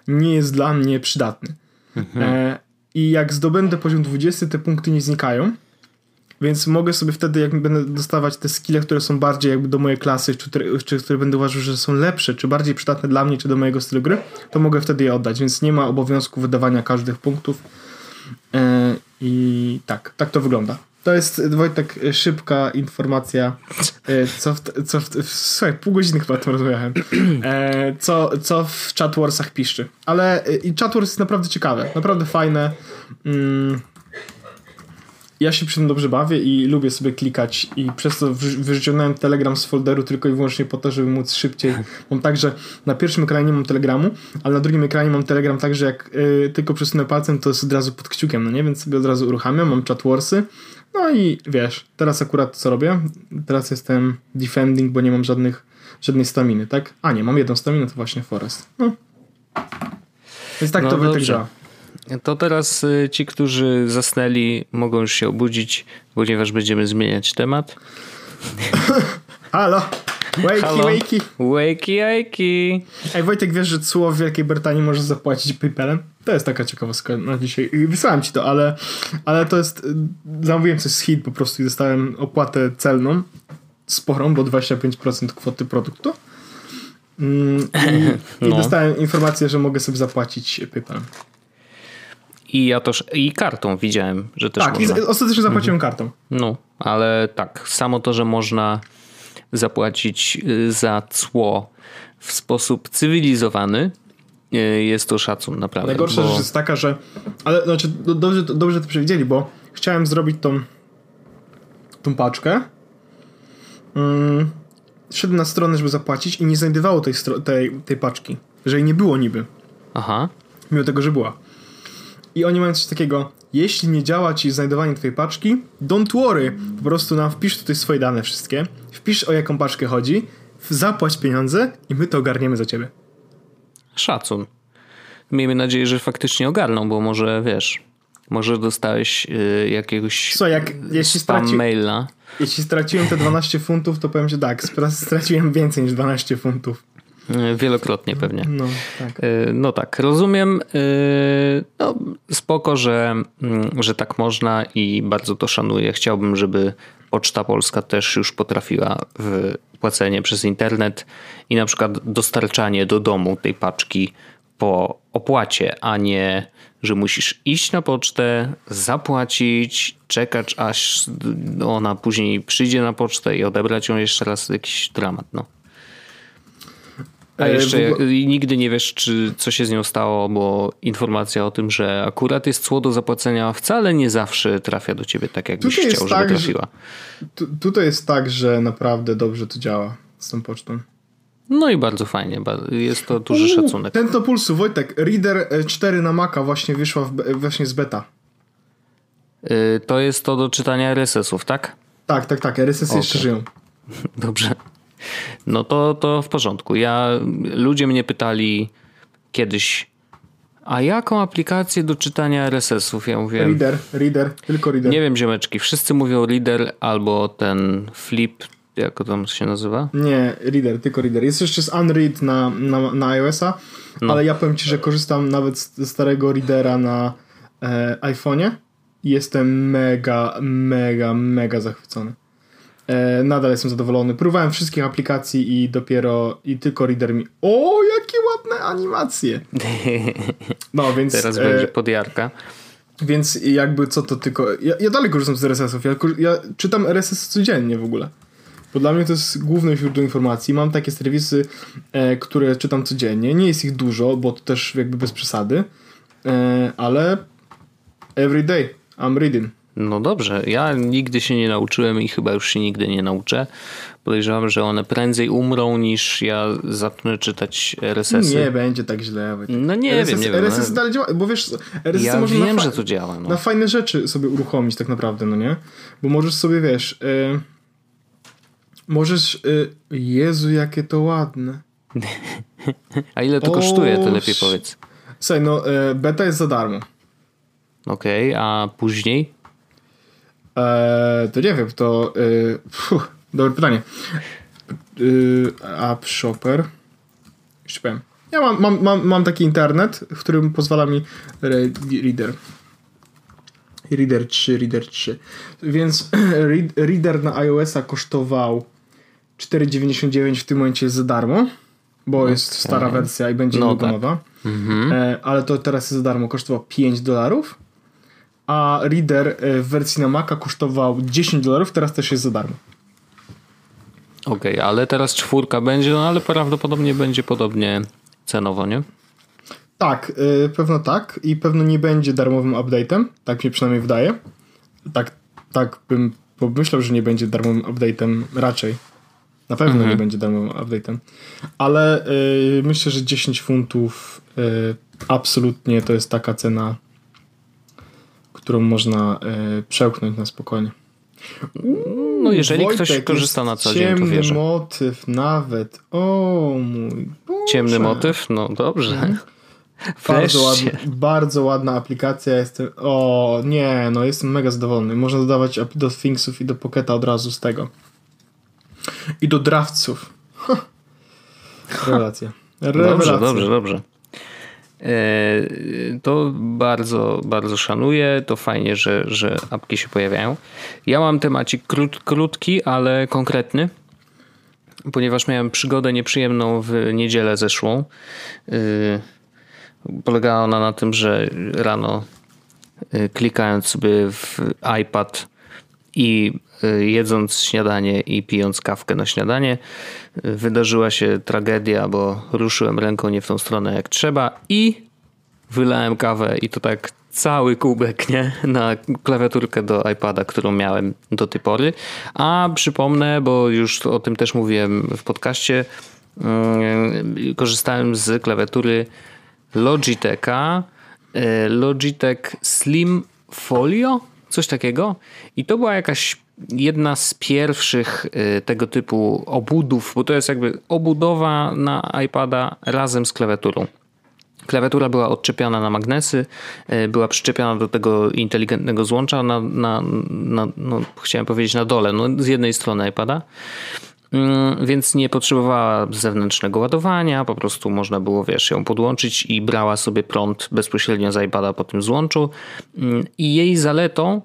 nie jest dla mnie przydatny. Mhm. I jak zdobędę poziom 20, te punkty nie znikają. Więc mogę sobie wtedy, jak będę dostawać te skille, które są bardziej jakby do mojej klasy, czy, czy które będę uważał, że są lepsze, czy bardziej przydatne dla mnie, czy do mojego stylu gry, to mogę wtedy je oddać. Więc nie ma obowiązku wydawania każdych punktów. E, I tak, tak to wygląda. To jest, Wojtek, szybka informacja, e, co w, co w, słuchaj, pół godziny chyba to rozmawiałem, e, co, co w Chatwarsach piszczy. Ale e, i Chatwars jest naprawdę ciekawe, naprawdę fajne. Mm, ja się przy tym dobrze bawię i lubię sobie klikać i przez to wyciągnąłem Telegram z folderu tylko i wyłącznie po to, żeby móc szybciej. Mam tak, że na pierwszym ekranie nie mam Telegramu, ale na drugim ekranie mam Telegram tak, że jak tylko przesunę palcem, to jest od razu pod kciukiem, no nie? Więc sobie od razu uruchamiam, mam chatworsy. No i wiesz, teraz akurat co robię? Teraz jestem defending, bo nie mam żadnych, żadnej staminy, tak? A nie, mam jedną staminę, to właśnie Forest. No. Więc tak no to działa. To teraz y, ci, którzy zasnęli, mogą już się obudzić, ponieważ będziemy zmieniać temat. Halo! Wakey, Halo. wakey. Wakey, wakey. Ej, Wojtek, wiesz, że cło w Wielkiej Brytanii może zapłacić PayPalem? To jest taka ciekawostka na dzisiaj. Wysłałem ci to, ale, ale to jest... Y, zamówiłem coś z Chin po prostu i dostałem opłatę celną sporą, bo 25% kwoty produktu. Mm, I, no. i dostałem informację, że mogę sobie zapłacić PayPalem. I ja też, i kartą widziałem, że też Tak, można. i ostatecznie zapłaciłem mhm. kartą. No, ale tak, samo to, że można zapłacić y, za cło w sposób cywilizowany, jest to szacun naprawdę. Najgorsza bo... rzecz jest taka, że ale znaczy dobrze, dobrze to przewidzieli, bo chciałem zrobić tą tą paczkę mm, szedłem na stronę, żeby zapłacić i nie znajdowało tej, tej, tej paczki, że jej nie było niby. Aha. Mimo tego, że była. I oni mają coś takiego, jeśli nie działa ci znajdowanie twojej paczki, don't worry, po prostu nam wpisz tutaj swoje dane wszystkie, wpisz o jaką paczkę chodzi, zapłać pieniądze i my to ogarniemy za ciebie. Szacun. Miejmy nadzieję, że faktycznie ogarną, bo może wiesz, może dostałeś y, jakiegoś Co, jak, jeśli spam straci... maila. Jeśli straciłem te 12 funtów, to powiem, że tak, straciłem więcej niż 12 funtów. E, wielokrotnie pewnie. No tak. E, no tak, rozumiem. E, no, spoko, że, mm, że tak można i bardzo to szanuję. Chciałbym, żeby Poczta Polska też już potrafiła w płacenie przez internet i na przykład dostarczanie do domu tej paczki po opłacie, a nie, że musisz iść na pocztę, zapłacić, czekać aż ona później przyjdzie na pocztę i odebrać ją jeszcze raz jakiś dramat. No. A e, jeszcze ogóle... nigdy nie wiesz, czy co się z nią stało, bo informacja o tym, że akurat jest cło do zapłacenia, wcale nie zawsze trafia do ciebie tak, jakbyś tutaj chciał, żeby tak, trafiła. Że, tutaj jest tak, że naprawdę dobrze to działa z tą pocztą. No i bardzo fajnie, jest to duży szacunek. Ten to pulsu, Wojtek, Reader 4 e, na Maca właśnie wyszła w, właśnie z beta. Yy, to jest to do czytania RSS-ów, tak? Tak, tak, tak, RSS okay. jeszcze żyją. Dobrze. No to, to w porządku. Ja, ludzie mnie pytali kiedyś, a jaką aplikację do czytania RSS-ów? Ja mówię. Reader, reader, tylko reader. Nie wiem, ziemeczki. Wszyscy mówią reader albo ten flip, jak to się nazywa? Nie, reader, tylko reader. Jest jeszcze z Unread na, na, na iOS-a, no. ale ja powiem ci, że korzystam nawet z starego readera na e, iPhone'ie i jestem mega, mega, mega zachwycony. E, nadal jestem zadowolony. Próbowałem wszystkich aplikacji i dopiero i tylko Reader mi. O, jakie ładne animacje! No więc. Teraz e, będzie podjarka. Więc jakby co to tylko. Ja, ja dalej korzystam z RSS-ów. Ja, ja czytam RSS codziennie w ogóle. Bo dla mnie to jest główne źródło informacji. Mam takie serwisy, e, które czytam codziennie. Nie jest ich dużo, bo to też jakby bez przesady. E, ale every day I'm reading. No dobrze, ja nigdy się nie nauczyłem i chyba już się nigdy nie nauczę. Podejrzewam, że one prędzej umrą niż ja zacznę czytać RSS-y. Nie będzie tak źle. No nie RSS, wiem, nie RSS wiem. No. dalej działa, bo wiesz, RSS ja można wiem, że to działa. No. Na fajne rzeczy sobie uruchomić tak naprawdę, no nie? Bo możesz sobie, wiesz, yy, możesz, yy, Jezu, jakie to ładne. A ile to o, kosztuje, to lepiej powiedz. Słuchaj, no yy, beta jest za darmo. Okej, okay, a później? Eee, to nie wiem, to. Yy, fuh, dobre pytanie. Yy, app Shopper. Jeszcze powiem. Ja mam, mam, mam, mam taki internet, w którym pozwala mi Reader. Reader 3, Reader 3. Więc Reader na iOS-a kosztował 4,99 w tym momencie za darmo, bo okay. jest stara wersja i będzie no, tak. nowa. Mhm. E, ale to teraz jest za darmo, kosztował 5 dolarów a Reader e, w wersji na Maca kosztował 10 dolarów, teraz też jest za darmo. Okej, okay, ale teraz czwórka będzie, no ale prawdopodobnie będzie podobnie cenowo, nie? Tak, yy, pewno tak i pewno nie będzie darmowym update'em, tak mi przynajmniej wydaje. Tak, tak bym pomyślał, że nie będzie darmowym update'em raczej. Na pewno mhm. nie będzie darmowym update'em. Ale y, myślę, że 10 funtów y, absolutnie to jest taka cena, którą można y, przełknąć na spokojnie. No jeżeli Wojtek, ktoś korzysta na co dzień, to wierzę. motyw nawet. O mój Boże. Ciemny motyw? No dobrze. Mhm. Bardzo, ładna, bardzo ładna aplikacja. Jestem. O, nie, no jestem mega zadowolony. Można dodawać do Thingsów i do Pocketa od razu z tego. I do Draftców. Rewelacja. Rewelacja. Dobrze, dobrze, dobrze. E, to bardzo, bardzo szanuję. To fajnie, że, że apki się pojawiają. Ja mam temacik krót, krótki, ale konkretny, ponieważ miałem przygodę nieprzyjemną w niedzielę zeszłą. E, polegała ona na tym, że rano e, klikając sobie w iPad i jedząc śniadanie i pijąc kawkę na śniadanie, wydarzyła się tragedia, bo ruszyłem ręką nie w tą stronę jak trzeba i wylałem kawę i to tak cały kubek nie? na klawiaturkę do iPada, którą miałem do tej pory. A przypomnę, bo już o tym też mówiłem w podcaście, yy, korzystałem z klawiatury Logitecha, yy, Logitech Slim Folio, coś takiego. I to była jakaś jedna z pierwszych y, tego typu obudów, bo to jest jakby obudowa na iPada razem z klawiaturą. Klawiatura była odczepiana na magnesy, y, była przyczepiona do tego inteligentnego złącza na, na, na no, chciałem powiedzieć na dole, no, z jednej strony iPada. Mm, więc nie potrzebowała zewnętrznego ładowania, po prostu można było, wiesz, ją podłączyć i brała sobie prąd bezpośrednio z iPada po tym złączu. Mm, I jej zaletą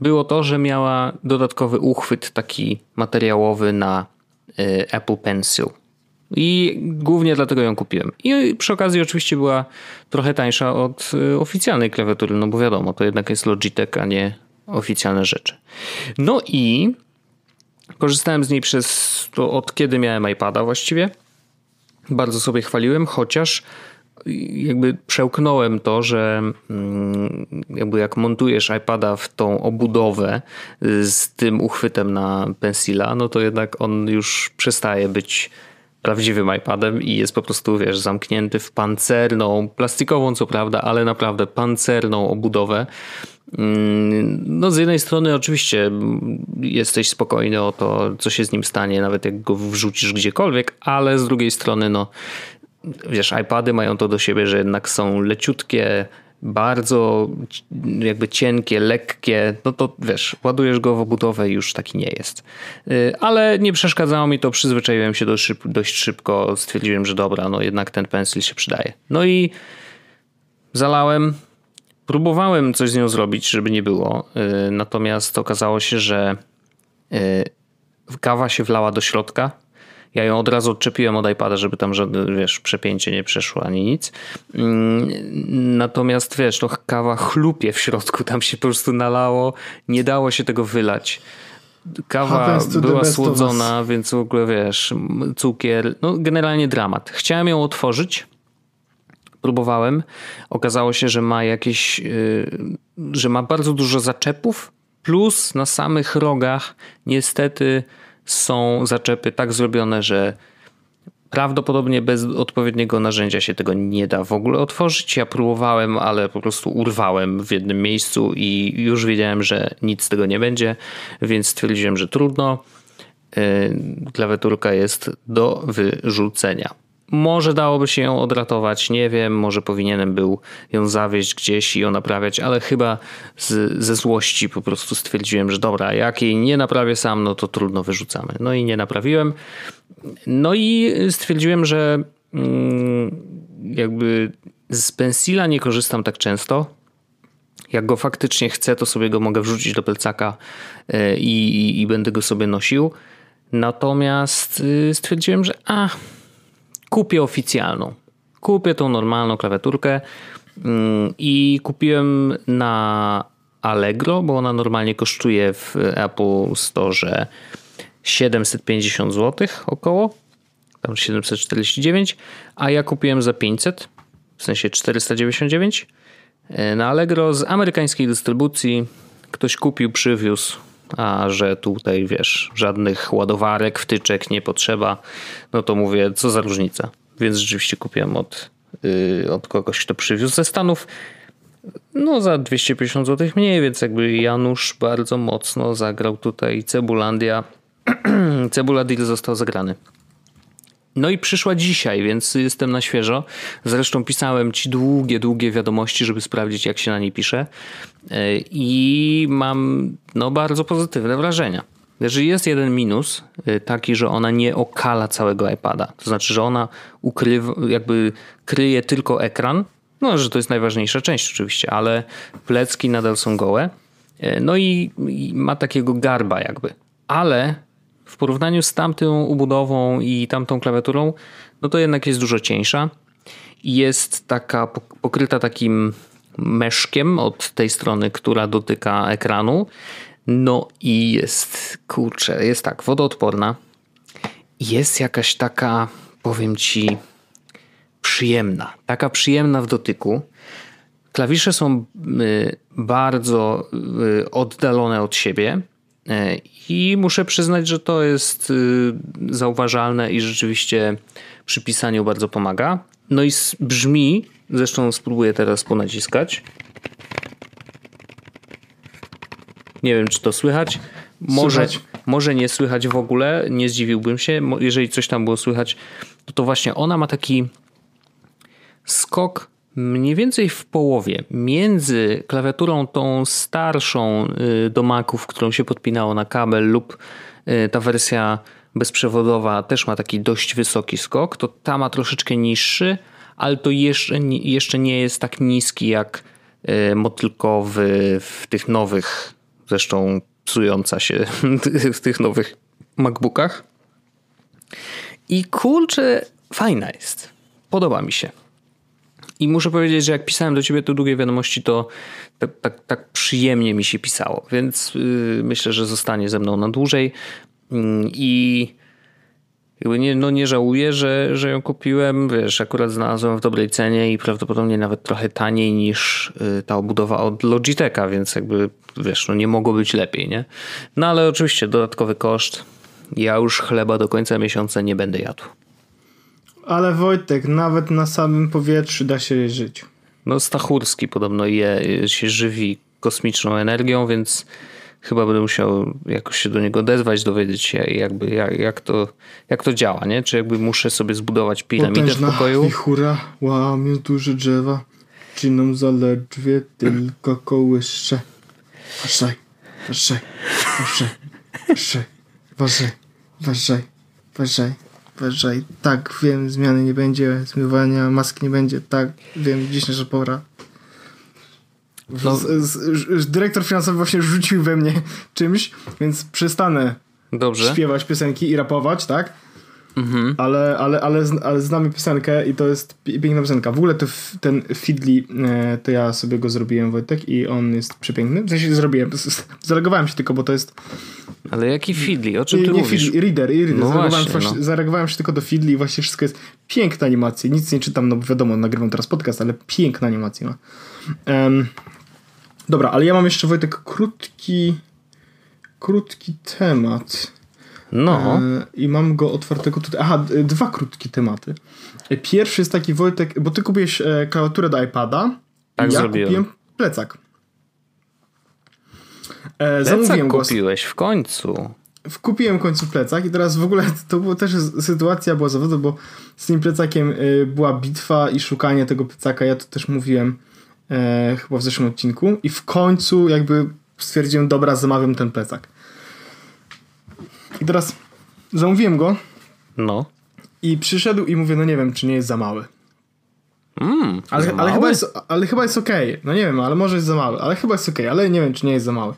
było to, że miała dodatkowy uchwyt taki materiałowy na y, Apple Pencil. I głównie dlatego ją kupiłem. I przy okazji oczywiście była trochę tańsza od y, oficjalnej klawiatury, no bo wiadomo, to jednak jest Logitech, a nie oficjalne rzeczy. No i korzystałem z niej przez to od kiedy miałem iPada właściwie. Bardzo sobie chwaliłem, chociaż jakby przełknąłem to, że mm, jakby jak montujesz iPada w tą obudowę z tym uchwytem na pensila, no to jednak on już przestaje być prawdziwym iPadem i jest po prostu, wiesz, zamknięty w pancerną, plastikową co prawda, ale naprawdę pancerną obudowę. Mm, no z jednej strony oczywiście jesteś spokojny o to, co się z nim stanie, nawet jak go wrzucisz gdziekolwiek, ale z drugiej strony no wiesz, iPady mają to do siebie, że jednak są leciutkie, bardzo jakby cienkie, lekkie, no to wiesz, ładujesz go w obudowę i już taki nie jest. Y, ale nie przeszkadzało mi to, przyzwyczaiłem się dość, szybko, dość szybko, stwierdziłem, że dobra, no jednak ten pensil się przydaje. No i zalałem, próbowałem coś z nią zrobić, żeby nie było, y, natomiast okazało się, że y, kawa się wlała do środka, ja ją od razu odczepiłem od iPada, żeby tam żadne, wiesz, przepięcie nie przeszło ani nic. Mm, natomiast wiesz, to kawa chlupie w środku, tam się po prostu nalało, nie dało się tego wylać. Kawa była słodzona, więc w ogóle wiesz, cukier, no generalnie dramat. Chciałem ją otworzyć, próbowałem. Okazało się, że ma jakieś, yy, że ma bardzo dużo zaczepów, plus na samych rogach niestety są zaczepy tak zrobione, że prawdopodobnie bez odpowiedniego narzędzia się tego nie da w ogóle otworzyć. Ja próbowałem, ale po prostu urwałem w jednym miejscu i już wiedziałem, że nic z tego nie będzie, więc stwierdziłem, że trudno. Yy, klawiaturka jest do wyrzucenia. Może dałoby się ją odratować, nie wiem, może powinienem był ją zawieźć gdzieś i ją naprawiać, ale chyba z, ze złości po prostu stwierdziłem, że dobra, jak jej nie naprawię sam, no to trudno wyrzucamy. No i nie naprawiłem. No i stwierdziłem, że mm, jakby z pensila nie korzystam tak często. Jak go faktycznie chcę, to sobie go mogę wrzucić do plecaka e, i, i, i będę go sobie nosił. Natomiast y, stwierdziłem, że a kupię oficjalną. Kupię tą normalną klawiaturkę mm, i kupiłem na Allegro, bo ona normalnie kosztuje w Apple Store 750 zł około, tam 749, a ja kupiłem za 500, w sensie 499 e, na Allegro z amerykańskiej dystrybucji. Ktoś kupił, przywiózł, a że tutaj wiesz, żadnych ładowarek, wtyczek nie potrzeba, no to mówię, co za różnica. Więc rzeczywiście kupiłem od, yy, od kogoś, kto przywiózł ze Stanów. No za 250 zł mniej, więc jakby Janusz bardzo mocno zagrał tutaj Cebulandia. Cebula deal został zagrany. No i przyszła dzisiaj, więc jestem na świeżo. Zresztą pisałem ci długie, długie wiadomości, żeby sprawdzić, jak się na niej pisze. I mam no, bardzo pozytywne wrażenia. Jeżeli jest jeden minus, y, taki, że ona nie okala całego iPada. To znaczy, że ona ukrywa, jakby kryje tylko ekran. No, że to jest najważniejsza część oczywiście, ale plecki nadal są gołe. Y, no i, i ma takiego garba jakby. Ale w porównaniu z tamtą ubudową i tamtą klawiaturą, no to jednak jest dużo cieńsza. Jest taka pokryta takim meszkiem od tej strony, która dotyka ekranu. No i jest, kurczę, jest tak, wodoodporna. Jest jakaś taka, powiem ci, przyjemna. Taka przyjemna w dotyku. Klawisze są y, bardzo y, oddalone od siebie I muszę przyznać, że to jest y, zauważalne i rzeczywiście przy pisaniu bardzo pomaga. No i brzmi, zresztą spróbuję teraz ponaciskać. Nie wiem, czy to słychać. Może, słychać. może nie słychać w ogóle, nie zdziwiłbym się. Jeżeli coś tam było słychać, to, to właśnie ona ma taki skok mniej więcej w połowie między klawiaturą tą starszą y, do Maców, którą się podpinało na kabel lub y, ta wersja bezprzewodowa też ma taki dość wysoki skok, to ta ma troszeczkę niższy, ale to jeszcze, jeszcze nie jest tak niski jak y, motylkowy w tych nowych, zresztą psująca się w tych nowych MacBookach. I kurczę, fajna jest. Podoba mi się. I muszę powiedzieć, że jak pisałem do ciebie te długie wiadomości, to tak, tak, tak przyjemnie mi się pisało, więc yy, myślę, że zostanie ze mną na dłużej. Yy, I nie, no nie żałuję, że, że ją kupiłem. Wiesz, akurat znalazłem w dobrej cenie i prawdopodobnie nawet trochę taniej niż yy, ta obudowa od Logitecha, więc jakby wiesz, no nie mogło być lepiej, nie? No ale oczywiście dodatkowy koszt. Ja już chleba do końca miesiąca nie będę jadł. Ale Wojtek, nawet na samym powietrzu da się żyć. No Stachurski podobno je, się żywi kosmiczną energią, więc chyba będę musiał jakoś się do niego odezwać, dowiedzieć się jakby jak, jak, to, jak to działa, nie? Czy jakby muszę sobie zbudować piramidę Potężna w pokoju. wichura łamie duże drzewa, czy nam zaledwie tylko kołysze. Uważaj, uważaj, uważaj, uważaj, uważaj, uważaj, uważaj wyżej. Tak, wiem, zmiany nie będzie, zmywania mask nie będzie. Tak, wiem, dziś nasza pora. No. Z, z, dyrektor finansowy właśnie rzucił we mnie czymś, więc przestanę Dobrze. śpiewać piosenki i rapować, tak? Mhm. Ale, ale, ale, ale znamy piosenkę i to jest piękna piosenka. W ogóle to, ten Fidli, e, to ja sobie go zrobiłem, Wojtek, i on jest przepiękny. W sensie zrobiłem, zareagowałem się tylko, bo to jest... Ale jaki Fidli? O czym ty nie mówisz? Reader, reader. No zareagowałem, właśnie, no. zareagowałem się tylko do Fidli i właśnie wszystko jest piękna animacja. Nic nie czytam, no bo wiadomo, nagrywam teraz podcast, ale piękna animacja ma. Um, dobra, ale ja mam jeszcze, Wojtek, krótki krótki temat. No. E, I mam go otwartego tutaj. Aha, dwa krótkie tematy. E, pierwszy jest taki, Wojtek, bo ty kupiłeś e, klawiaturę do iPada. Tak, ja zrobiłem. kupiłem plecak. E, plecak kupiłeś w końcu. Kupiłem w końcu plecak i teraz w ogóle to była też sytuacja była zawodu, bo z tym plecakiem była bitwa i szukanie tego plecaka. Ja to też mówiłem e, chyba w zeszłym odcinku i w końcu jakby stwierdziłem, dobra, zamawiam ten plecak. I teraz zamówiłem go. No. I przyszedł i mówię, no nie wiem, czy nie jest za mały. Mm, ale, za ale, chyba jest, ale chyba jest okej. Okay. No nie wiem, ale może jest za mały. Ale chyba jest okej, okay. ale nie wiem, czy nie jest za mały.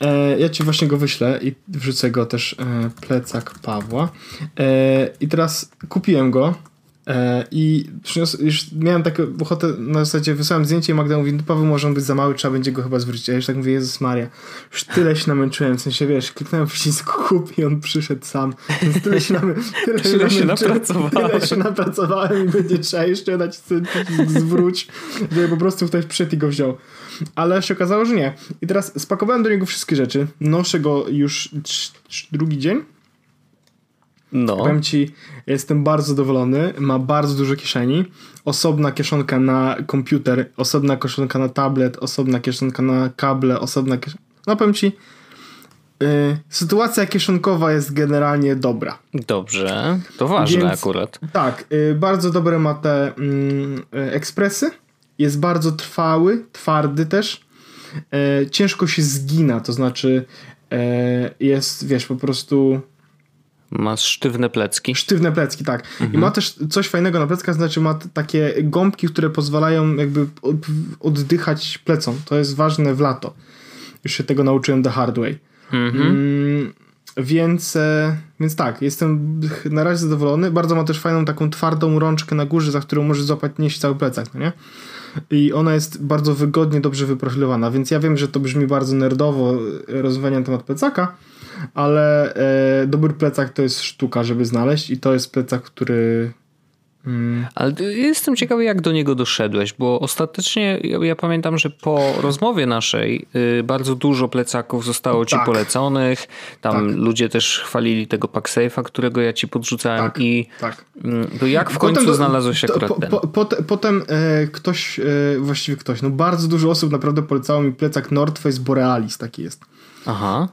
E, ja ci właśnie go wyślę i wrzucę go też e, plecak Pawła. E, I teraz kupiłem go I przynios, już miałem taką ochotę, na zasadzie wysłałem zdjęcie i Magda mówi, no Paweł może on być za mały, trzeba będzie go chyba zwrócić. A ja już tak mówię, Jezus Maria, już tyle się namęczyłem, w sensie wiesz, kliknąłem przycisk kup i on przyszedł sam. Więc tyle się, namy, tyle Tyle się, napracowałeś. tyle się napracowałem i będzie trzeba jeszcze dać przycisk zwróć, żeby po prostu ktoś przyszedł i go wziął. Ale się okazało, że nie. I teraz spakowałem do niego wszystkie rzeczy, noszę go już drugi dzień. No. Powiem ci, jestem bardzo zadowolony. Ma bardzo dużo kieszeni. Osobna kieszonka na komputer, osobna kieszonka na tablet, osobna kieszonka na kable, osobna kieszonka. No powiem ci, yy, sytuacja kieszonkowa jest generalnie dobra. Dobrze. To ważne Więc- akurat. Tak, yy, bardzo dobre ma te mm, yy, ekspresy. Jest bardzo trwały, twardy też. Ciężko się zgina, to znaczy jest, wiesz, po prostu Masz sztywne plecki. Sztywne plecki, tak. I ma też coś fajnego na pleckach, znaczy ma takie gąbki, które pozwalają jakby od- oddychać plecom. To jest ważne w lato. Już się tego nauczyłem the hard way. Mm, więc, e, więc tak, jestem na razie zadowolony. Bardzo ma też fajną taką twardą rączkę na górze, za którą możesz złapać nieść cały plecak, no nie? I ona jest bardzo wygodnie, dobrze wyprofilowana, więc ja wiem, że to brzmi bardzo nerdowo e, rozmawianie na temat plecaka, ale e, dobry plecak to jest sztuka, żeby znaleźć i to jest plecak, który... Mm, Ale jestem ciekawy, jak do niego doszedłeś, bo ostatecznie ja, ja pamiętam, że po rozmowie naszej y, bardzo dużo plecaków zostało ci Tak. poleconych. Tam Tak. ludzie też chwalili tego PackSafe'a, którego ja ci podrzucałem Tak. i tak. mm, to jak w Potem końcu znalazłeś to- akurat po, ten? po, pote- potem e, ktoś, e, właściwie ktoś, no bardzo dużo osób naprawdę polecało mi plecak North Face Borealis, taki jest. Aha.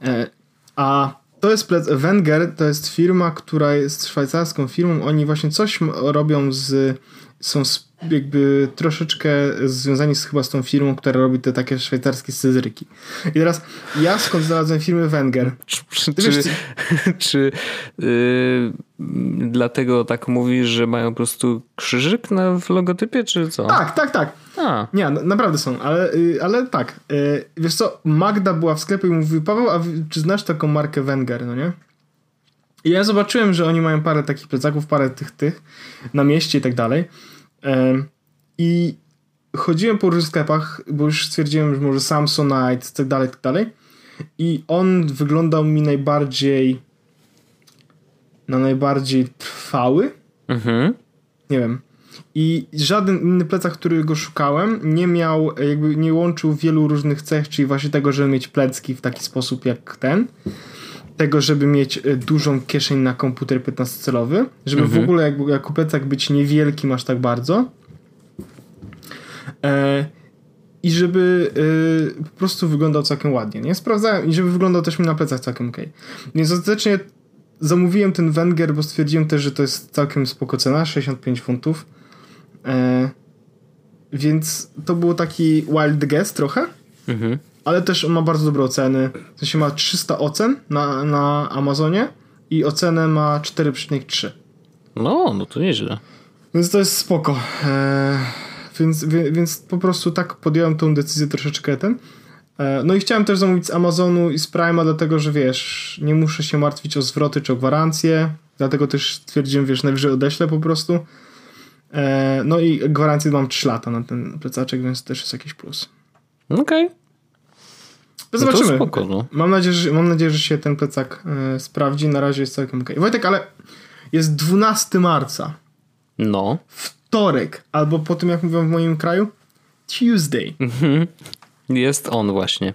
A to jest plec Wenger, to jest firma, która jest szwajcarską firmą. Oni właśnie coś robią z. Są jakby troszeczkę związani z, chyba z tą firmą, która robi te takie szwajcarskie scyzoryki. I teraz ja skąd znalazłem firmę Wenger? Czy, Ty wiesz, czy, czy y, dlatego tak mówisz, że mają po prostu krzyżyk na, w logotypie, czy co? Tak, tak, tak. A, Nie, na, naprawdę są, ale, y, ale tak. Y, wiesz co, Magda była w sklepie i mówi, Paweł, a czy znasz taką markę Wenger, no nie? I ja zobaczyłem, że oni mają parę takich plecaków, parę tych, tych na mieście i tak dalej. I chodziłem po różnych sklepach, bo już stwierdziłem, że może Samsonite tak dalej, tak dalej. I on wyglądał mi najbardziej na najbardziej trwały. mhm. Nie wiem. I żaden inny plecak, którego szukałem, nie miał, jakby nie łączył wielu różnych cech, czyli właśnie tego, żeby mieć plecki w taki sposób jak ten. Tego, żeby mieć e, dużą kieszeń na komputer 15-calowy, żeby w ogóle jakby, jako plecak być niewielkim aż tak bardzo. E, I żeby e, po prostu wyglądał całkiem ładnie. Nie sprawdzałem, i żeby wyglądał też mi na plecach całkiem ok. Więc ostatecznie zamówiłem ten Wenger, bo stwierdziłem też, że to jest całkiem spoko cena, 65 funtów. E, więc to był taki wild guess trochę, Mhm. ale też on ma bardzo dobre oceny. W sensie ma 300 ocen na, na Amazonie i ocenę ma 4,3. No, no to nieźle. Więc to jest spoko. E, więc, wie, więc po prostu tak podjąłem tą decyzję troszeczkę ten. E, no i chciałem też zamówić z Amazonu i z Prime'a, dlatego że wiesz, nie muszę się martwić o zwroty czy o gwarancję. Dlatego też stwierdziłem, wiesz, najwyżej odeślę po prostu. E, no i gwarancję mam 3 lata na ten plecaczek, więc też jest jakiś plus. Okej. To No Zobaczymy. spoko, no. Mam, nadzieję, że, mam nadzieję, że się ten plecak e, sprawdzi. Na razie jest całkiem ok. Wojtek, ale jest 12 marca. No. Wtorek, albo po tym jak mówią w moim kraju, Tuesday. Jest on właśnie.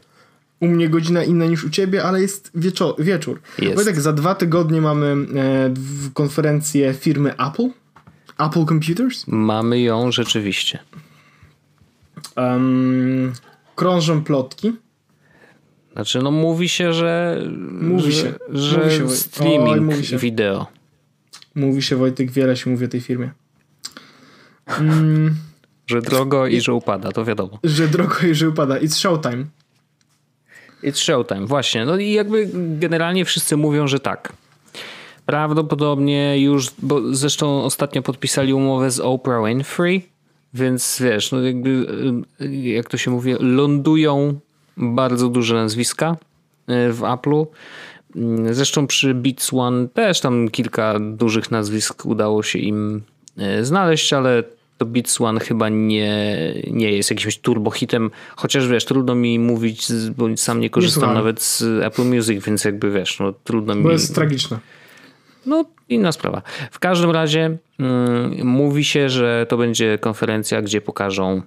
U mnie godzina inna niż u ciebie, ale jest wieczo- wieczór. Jest. Wojtek, za dwa tygodnie mamy e, konferencję firmy Apple. Apple Computers. Mamy ją rzeczywiście. Um, krążą plotki. Znaczy, no mówi się, że. Mówi że, się. Że Mówi się. streaming Oj, mówi się. wideo. Mówi się, Wojtek, wiele się mówi o tej firmie. Mm, Że drogo i że upada, to wiadomo. że drogo i że upada. It's showtime. It's showtime, właśnie. No i jakby generalnie wszyscy mówią, że tak. Prawdopodobnie już, bo zresztą ostatnio podpisali umowę z Oprah Winfrey, więc wiesz, no jakby, y, jak to się mówi, lądują bardzo duże nazwiska y, w Apple'u. Mm, Zresztą przy Beats One też tam kilka dużych nazwisk udało się im znaleźć, ale to Beats One chyba nie, nie jest jakimś turbohitem, chociaż wiesz, trudno mi mówić, bo sam nie korzystam nie nawet z Apple Music, więc jakby wiesz, no trudno bo mi... Bo jest tragiczne. No, inna sprawa. W każdym razie mm, mówi się, że to będzie konferencja, gdzie pokażą,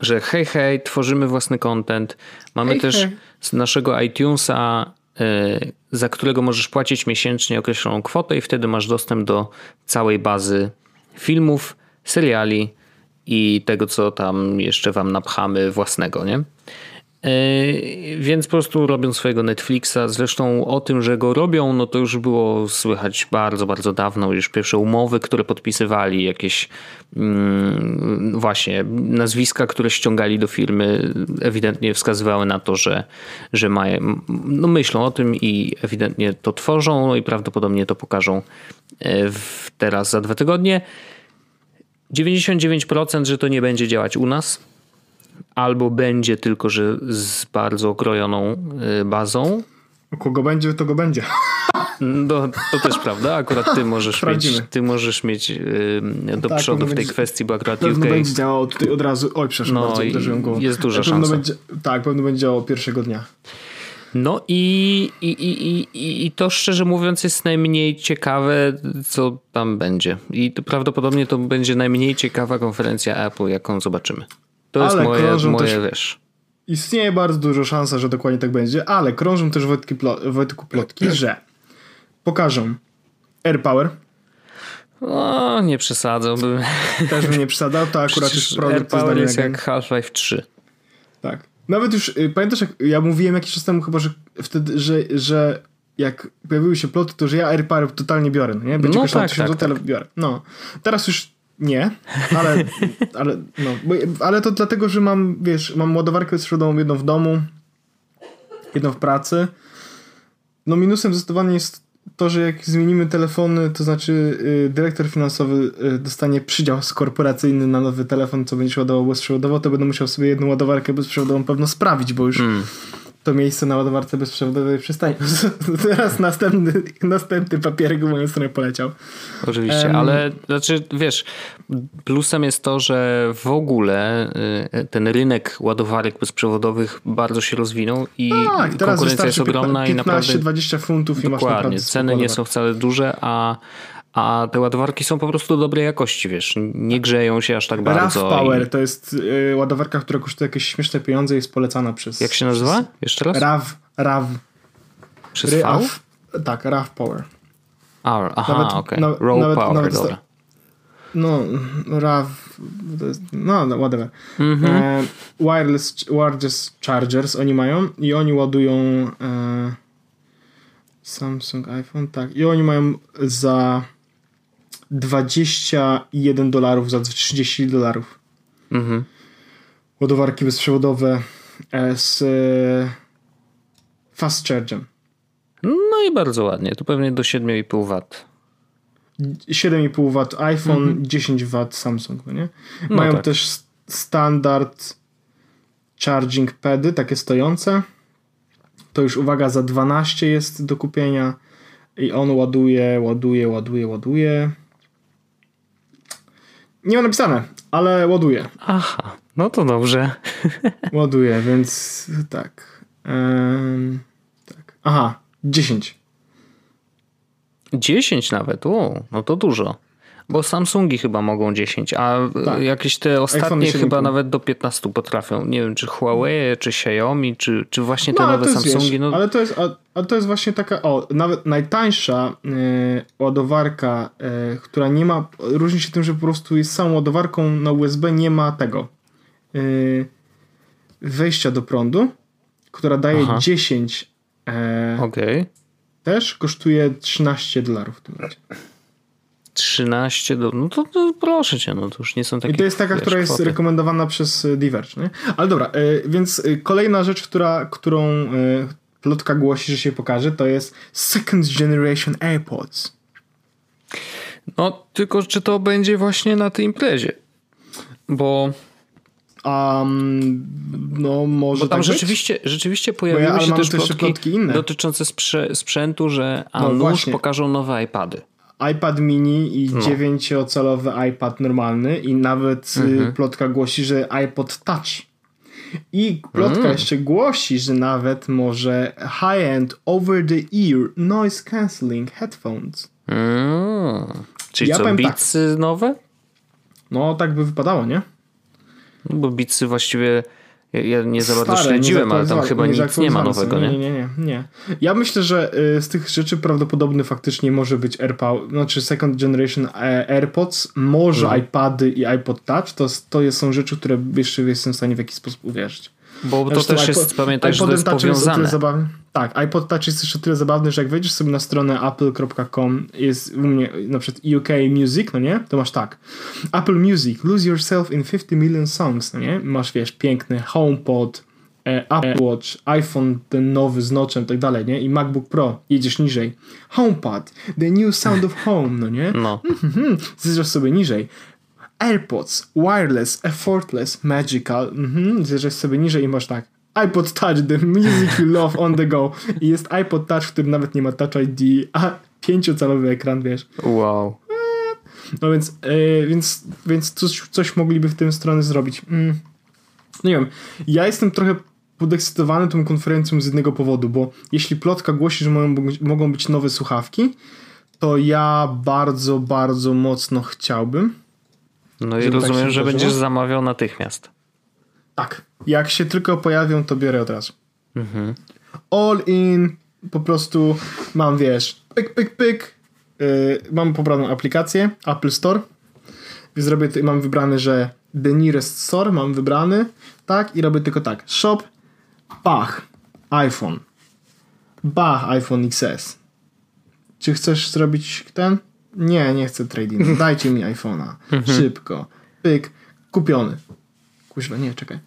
że hej, hej, tworzymy własny content. Mamy hej, też hej. z naszego iTunesa, y, za którego możesz płacić miesięcznie określoną kwotę i wtedy masz dostęp do całej bazy filmów, seriali i tego, co tam jeszcze wam napchamy własnego, nie? E, więc po prostu robią swojego Netflixa. Zresztą o tym, że go robią, no to już było słychać bardzo, bardzo dawno. Już pierwsze umowy, które podpisywali, jakieś mm, właśnie nazwiska, które ściągali do firmy, ewidentnie wskazywały na to, że, że mają, no myślą o tym i ewidentnie to tworzą, no i prawdopodobnie to pokażą e, w, teraz za dwa tygodnie. 99% że to nie będzie działać u nas albo będzie tylko, że z bardzo okrojoną y, bazą. Kogo będzie, to go będzie. No, to też prawda. Akurat ty możesz mieć, ty możesz mieć yy, do tak, przodu w tej będzie, kwestii, bo akurat pewno UK... będzie działało tutaj od razu. Oj, przepraszam no, bardzo, uderzyłem. Jest duża szansa. Będzie, tak, pewno będzie działało pierwszego dnia. No i, i, i, i, i to szczerze mówiąc jest najmniej ciekawe, co tam będzie. I to prawdopodobnie to będzie najmniej ciekawa konferencja Apple, jaką zobaczymy. To ale jest moje, moje też, wiesz. Istnieje bardzo duża szansa, że dokładnie tak będzie, ale krążą też Wojtki, Wojtku plotki, że pokażą AirPower. O, nie przesadzałbym. Też bym nie przesadzał, to akurat już produkt AirPower jest jak Half-Life 3. Tak. Nawet już, y, pamiętasz jak ja mówiłem jakiś czas temu chyba, że wtedy, że, że jak pojawiły się ploty, to że ja AirPower totalnie biorę, no nie? Będzie no tak, 1000 tak, tak. ale biorę. No. Teraz już nie, ale, ale, no, bo, ale to dlatego, że mam, wiesz, mam ładowarkę bezprzewodową jedną w domu, jedną w pracy. No minusem zdecydowanie jest to, że jak zmienimy telefony, to znaczy y, dyrektor finansowy y, dostanie przydział korporacyjny na nowy telefon, co będzie ładował bezprzewodowo, to będę musiał sobie jedną ładowarkę bezprzewodową pewno sprawić, bo już mm to miejsce na ładowarce bezprzewodowej przystanie. Teraz następny, następny papierek w moją stronę poleciał. Oczywiście, um, ale znaczy wiesz, plusem jest to, że w ogóle y, ten rynek ładowarek bezprzewodowych bardzo się rozwinął i tak, konkurencja jest ogromna 15, i naprawdę 20 funtów i masz naprawdę ceny nie są wcale duże, a a te ładowarki są po prostu dobrej jakości, wiesz, nie grzeją się aż tak bardzo. RAV Power i... to jest y, ładowarka, która kosztuje jakieś śmieszne pieniądze i jest polecana przez... Jak się nazywa? Przez... Jeszcze raz? RAV, RAV. Przez V? Tak, RAV Power. R, aha, okej. Okay. Raw nawet, Power, nawet dobra. No, RAV, no, no whatever. Mm -hmm. e, wireless, wireless chargers oni mają i oni ładują e, Samsung iPhone, tak. I oni mają za 21 dolarów za 30 dolarów. Mhm. Ładowarki bezprzewodowe e, z e, fast chargem. No i bardzo ładnie. Tu pewnie do 7,5 W. 7,5 W iPhone, mhm. 10 W Samsung, no nie? No mają tak. też standard charging pady, takie stojące. To już uwaga, za 12 jest do kupienia. I on ładuje, ładuje, ładuje, ładuje. Nie ma napisane, ale ładuje. Aha, no to dobrze. Ładuje, więc tak. Um, tak. Aha, 10. 10 nawet, o, no to dużo. Bo Samsungi chyba mogą 10, a tak. jakieś te ostatnie chyba nawet do 15 potrafią. Nie wiem, czy Huawei, czy Xiaomi, czy, czy właśnie te no, nowe Samsungi. Wiesz, no... Ale to jest, a, a, to jest właśnie taka, o, nawet najtańsza y, ładowarka, y, która nie ma, różni się tym, że po prostu jest samą ładowarką na USB, nie ma tego wejścia do prądu, która daje Aha. 10 okay. też kosztuje 13 dolarów w tym momencie. 13 do... No to, to, proszę cię, no to już nie są takie I to jest taka, wiesz, która jest kwoty. rekomendowana przez e, Diverge, nie? Ale dobra, e, więc e, kolejna rzecz, która, którą plotka głosi, że się pokaże, to jest Second Generation AirPods. No, tylko czy to będzie właśnie na tej imprezie? Bo... Um, no może Bo tam tak rzeczywiście, rzeczywiście pojawiły ja, się też plotki, plotki dotyczące sprzętu, że a no pokażą nowe iPady. iPad mini i no. 9-calowy iPad normalny i nawet y, mhm. plotka głosi, że iPod Touch. I plotka mm. jeszcze głosi, że nawet może high-end over-the-ear noise cancelling headphones. Mm. Czyli ja co, tak. Beatsy tak. nowe? No tak by wypadało, nie? No bo Beatsy właściwie ja, nie za bardzo śledziłem, ale tam chyba nic nie ma nowego, nie? Nie, nie, nie. nie. Ja myślę, że y, z tych rzeczy prawdopodobny faktycznie może być AirPods, znaczy Second Generation e, AirPods, może mhm. iPady i iPod Touch, to, to są rzeczy, które jeszcze jestem w stanie w jakiś sposób uwierzyć. Bo to też jest, iPod, pamiętaj, że to jest Touch powiązane. Jest zabawny. Tak, iPod Touch jest jeszcze tyle zabawny, że jak wejdziesz sobie na stronę apple.com, jest u mnie na przykład UK Music, no nie? To masz tak. Apple Music, lose yourself in 50 million songs, no nie? Masz, wiesz, piękny HomePod, e, Apple Watch, iPhone ten nowy z noczem, tak dalej, nie? I MacBook Pro, jedziesz niżej. HomePod, the new sound of home, no nie? No. Zjeżdżasz sobie niżej. AirPods, wireless, effortless, magical. Mhm, zjeżdżasz sobie niżej i masz tak. iPod Touch, the music you love on the go. I jest iPod Touch, który nawet nie ma Touch ID, a pięciocalowy ekran, wiesz. Wow. No więc, yy, więc, więc coś, coś mogliby w tym stronę zrobić. Mm. No nie wiem, ja jestem trochę podekscytowany tą konferencją z jednego powodu, bo jeśli plotka głosi, że mogą być nowe słuchawki, to ja bardzo, bardzo mocno chciałbym, no i tak rozumiem, tak że będziesz zamawiał natychmiast. Tak. Jak się tylko pojawią, to biorę od razu. Mhm. All in, po prostu mam, wiesz, pyk, pyk, pyk. Yy, mam pobraną aplikację Apple Store. Więc zrobię, mam wybrane, że the nearest store mam wybrany, tak, i robię tylko tak. Shop, bach, iPhone. Bach, iPhone XS. Czy chcesz zrobić ten? Nie, nie chcę trading. Dajcie mi iPhone'a. Mhm. Szybko. Pyk. Kupiony. Kuźwa, nie, czekaj.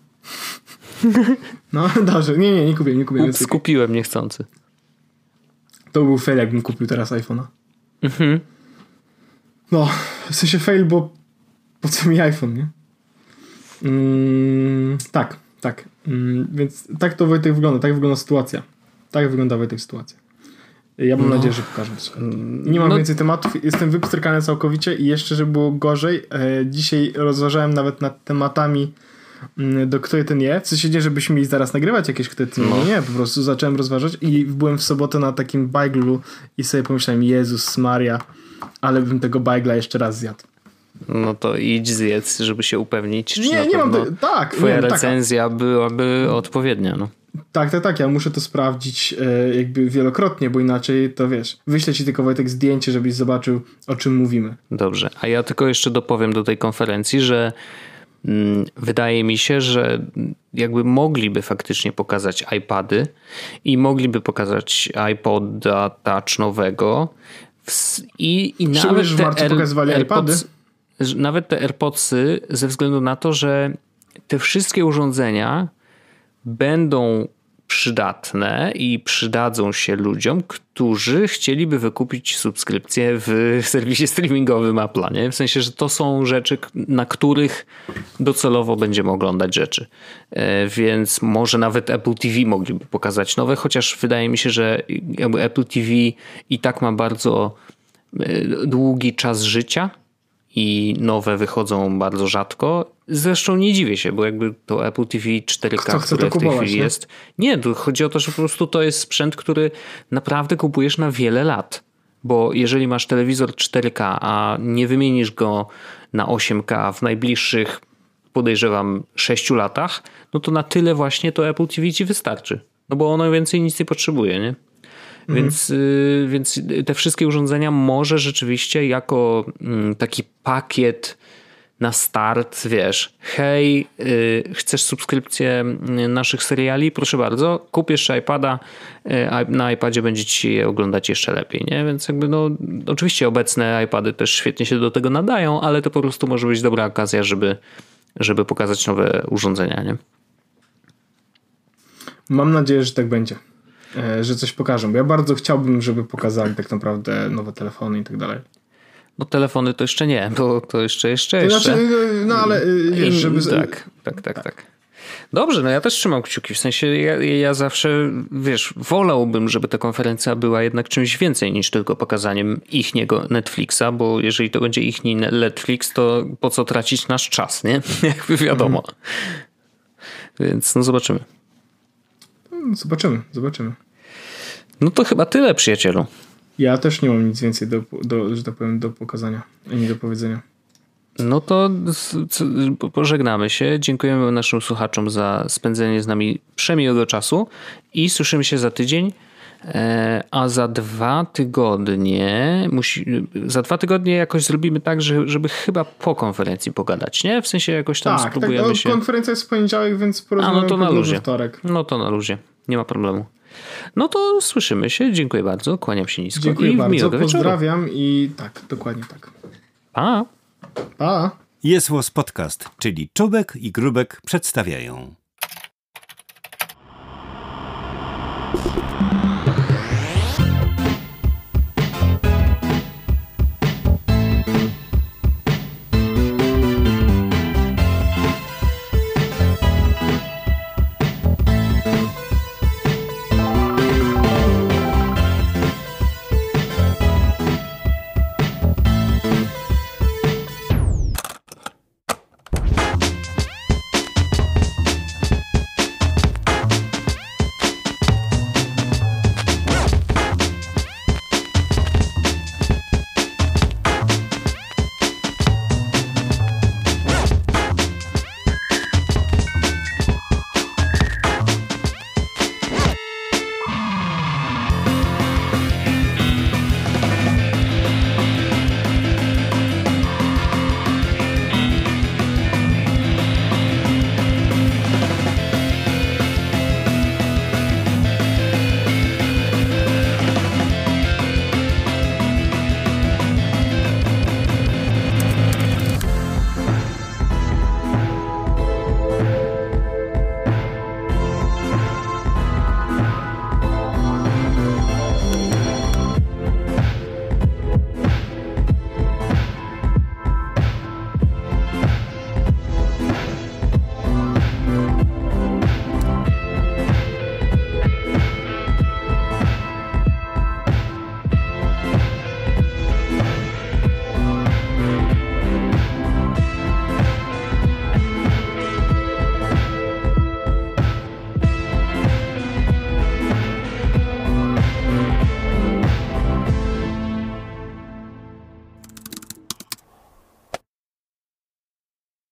No, dobrze. Nie, nie, nie kupiłem, nie kupiłem. Ups, kupiłem niechcący. To był fail, jakbym kupił teraz iPhone'a. Mhm. No, w sensie fail, bo po co mi iPhone, nie? Mm, tak, tak. Mm, więc tak to Wojtek wygląda, tak wygląda sytuacja. Tak wygląda Wojtek sytuacja. Ja mam no. nadzieję, że pokażę Nie mam no. więcej tematów, jestem wypstrykany całkowicie i jeszcze, żeby było gorzej, e, dzisiaj rozważałem nawet nad tematami mm, do Kto ten je. Co się dzieje, żebyśmy mieli zaraz nagrywać jakieś Kto ten no. nie, po prostu zacząłem rozważać i byłem w sobotę na takim bajglu i sobie pomyślałem, Jezus Maria, ale bym tego bajgla jeszcze raz zjadł. No to idź zjedz, żeby się upewnić, czy nie, nie mam tak, twoja nie, recenzja taka. byłaby odpowiednia. No. Tak, tak, tak. Ja muszę to sprawdzić e, jakby wielokrotnie, bo inaczej to wiesz, wyślę ci tylko Wojtek zdjęcie, żebyś zobaczył o czym mówimy. Dobrze, a ja tylko jeszcze dopowiem do tej konferencji, że mm, wydaje mi się, że jakby mogliby faktycznie pokazać iPady i mogliby pokazać iPoda Touch nowego i, i nawet w marcu pokazywali AirPods, iPady? Nawet te AirPodsy ze względu na to, że te wszystkie urządzenia będą przydatne i przydadzą się ludziom, którzy chcieliby wykupić subskrypcję w serwisie streamingowym Apple'a. Nie? W sensie, że to są rzeczy, na których docelowo będziemy oglądać rzeczy. E, więc może nawet Apple TV mogliby pokazać nowe, chociaż wydaje mi się, że Apple TV i tak ma bardzo e, długi czas życia i nowe wychodzą bardzo rzadko. Zresztą nie dziwię się, bo jakby to Apple TV 4K, które w tej chwili nie? jest. Nie, chodzi o to, że po prostu to jest sprzęt, który naprawdę kupujesz na wiele lat. Bo jeżeli masz telewizor 4K, a nie wymienisz go na 8K w najbliższych, podejrzewam, 6 latach, no to na tyle właśnie to Apple TV ci wystarczy. No bo ono więcej nic nie potrzebuje, nie? Mhm. Więc, y, więc te wszystkie urządzenia może rzeczywiście jako mm, taki pakiet na start, wiesz, hej, yy, chcesz subskrypcję y, naszych seriali? Proszę bardzo, kup jeszcze iPada, yy, na iPadzie będzie ci je oglądać jeszcze lepiej, nie? Więc jakby no, oczywiście obecne iPady też świetnie się do tego nadają, ale to po prostu może być dobra okazja, żeby, żeby pokazać nowe urządzenia, nie? Mam nadzieję, że tak będzie. E, że coś pokażą. Ja bardzo chciałbym, żeby pokazali tak naprawdę nowe telefony i tak dalej. No telefony to jeszcze nie, bo to jeszcze, jeszcze, jeszcze. Znaczy, no ale y, wiesz, żeby... Tak, tak, tak, tak. Dobrze, no ja też trzymam kciuki. W sensie ja, ja zawsze, wiesz, wolałbym, żeby ta konferencja była jednak czymś więcej niż tylko pokazaniem ich niego Netflixa, bo jeżeli to będzie ich Netflix, to po co tracić nasz czas, nie? Jakby wiadomo. Mhm. Więc no zobaczymy. Zobaczymy, zobaczymy. No to chyba tyle, przyjacielu. Ja też nie mam nic więcej do, do że tak powiem, do pokazania, ani do powiedzenia. No to pożegnamy się. Dziękujemy naszym słuchaczom za spędzenie z nami przemiłego czasu i słyszymy się za tydzień. E, a za dwa tygodnie musi, za dwa tygodnie jakoś zrobimy tak, że, żeby chyba po konferencji pogadać, nie? W sensie jakoś tam tak, spróbujemy tak, no, się... konferencja jest w poniedziałek, więc porozmawiamy A, no to na luzie. wtorek. No to na luzie. Nie ma problemu. No to słyszymy się. Dziękuję bardzo. Kłaniam się nisko. Dziękuję i bardzo. Pozdrawiam i tak, dokładnie tak. Pa. Pa. Jest Podcast, czyli Czubek i Grubek przedstawiają.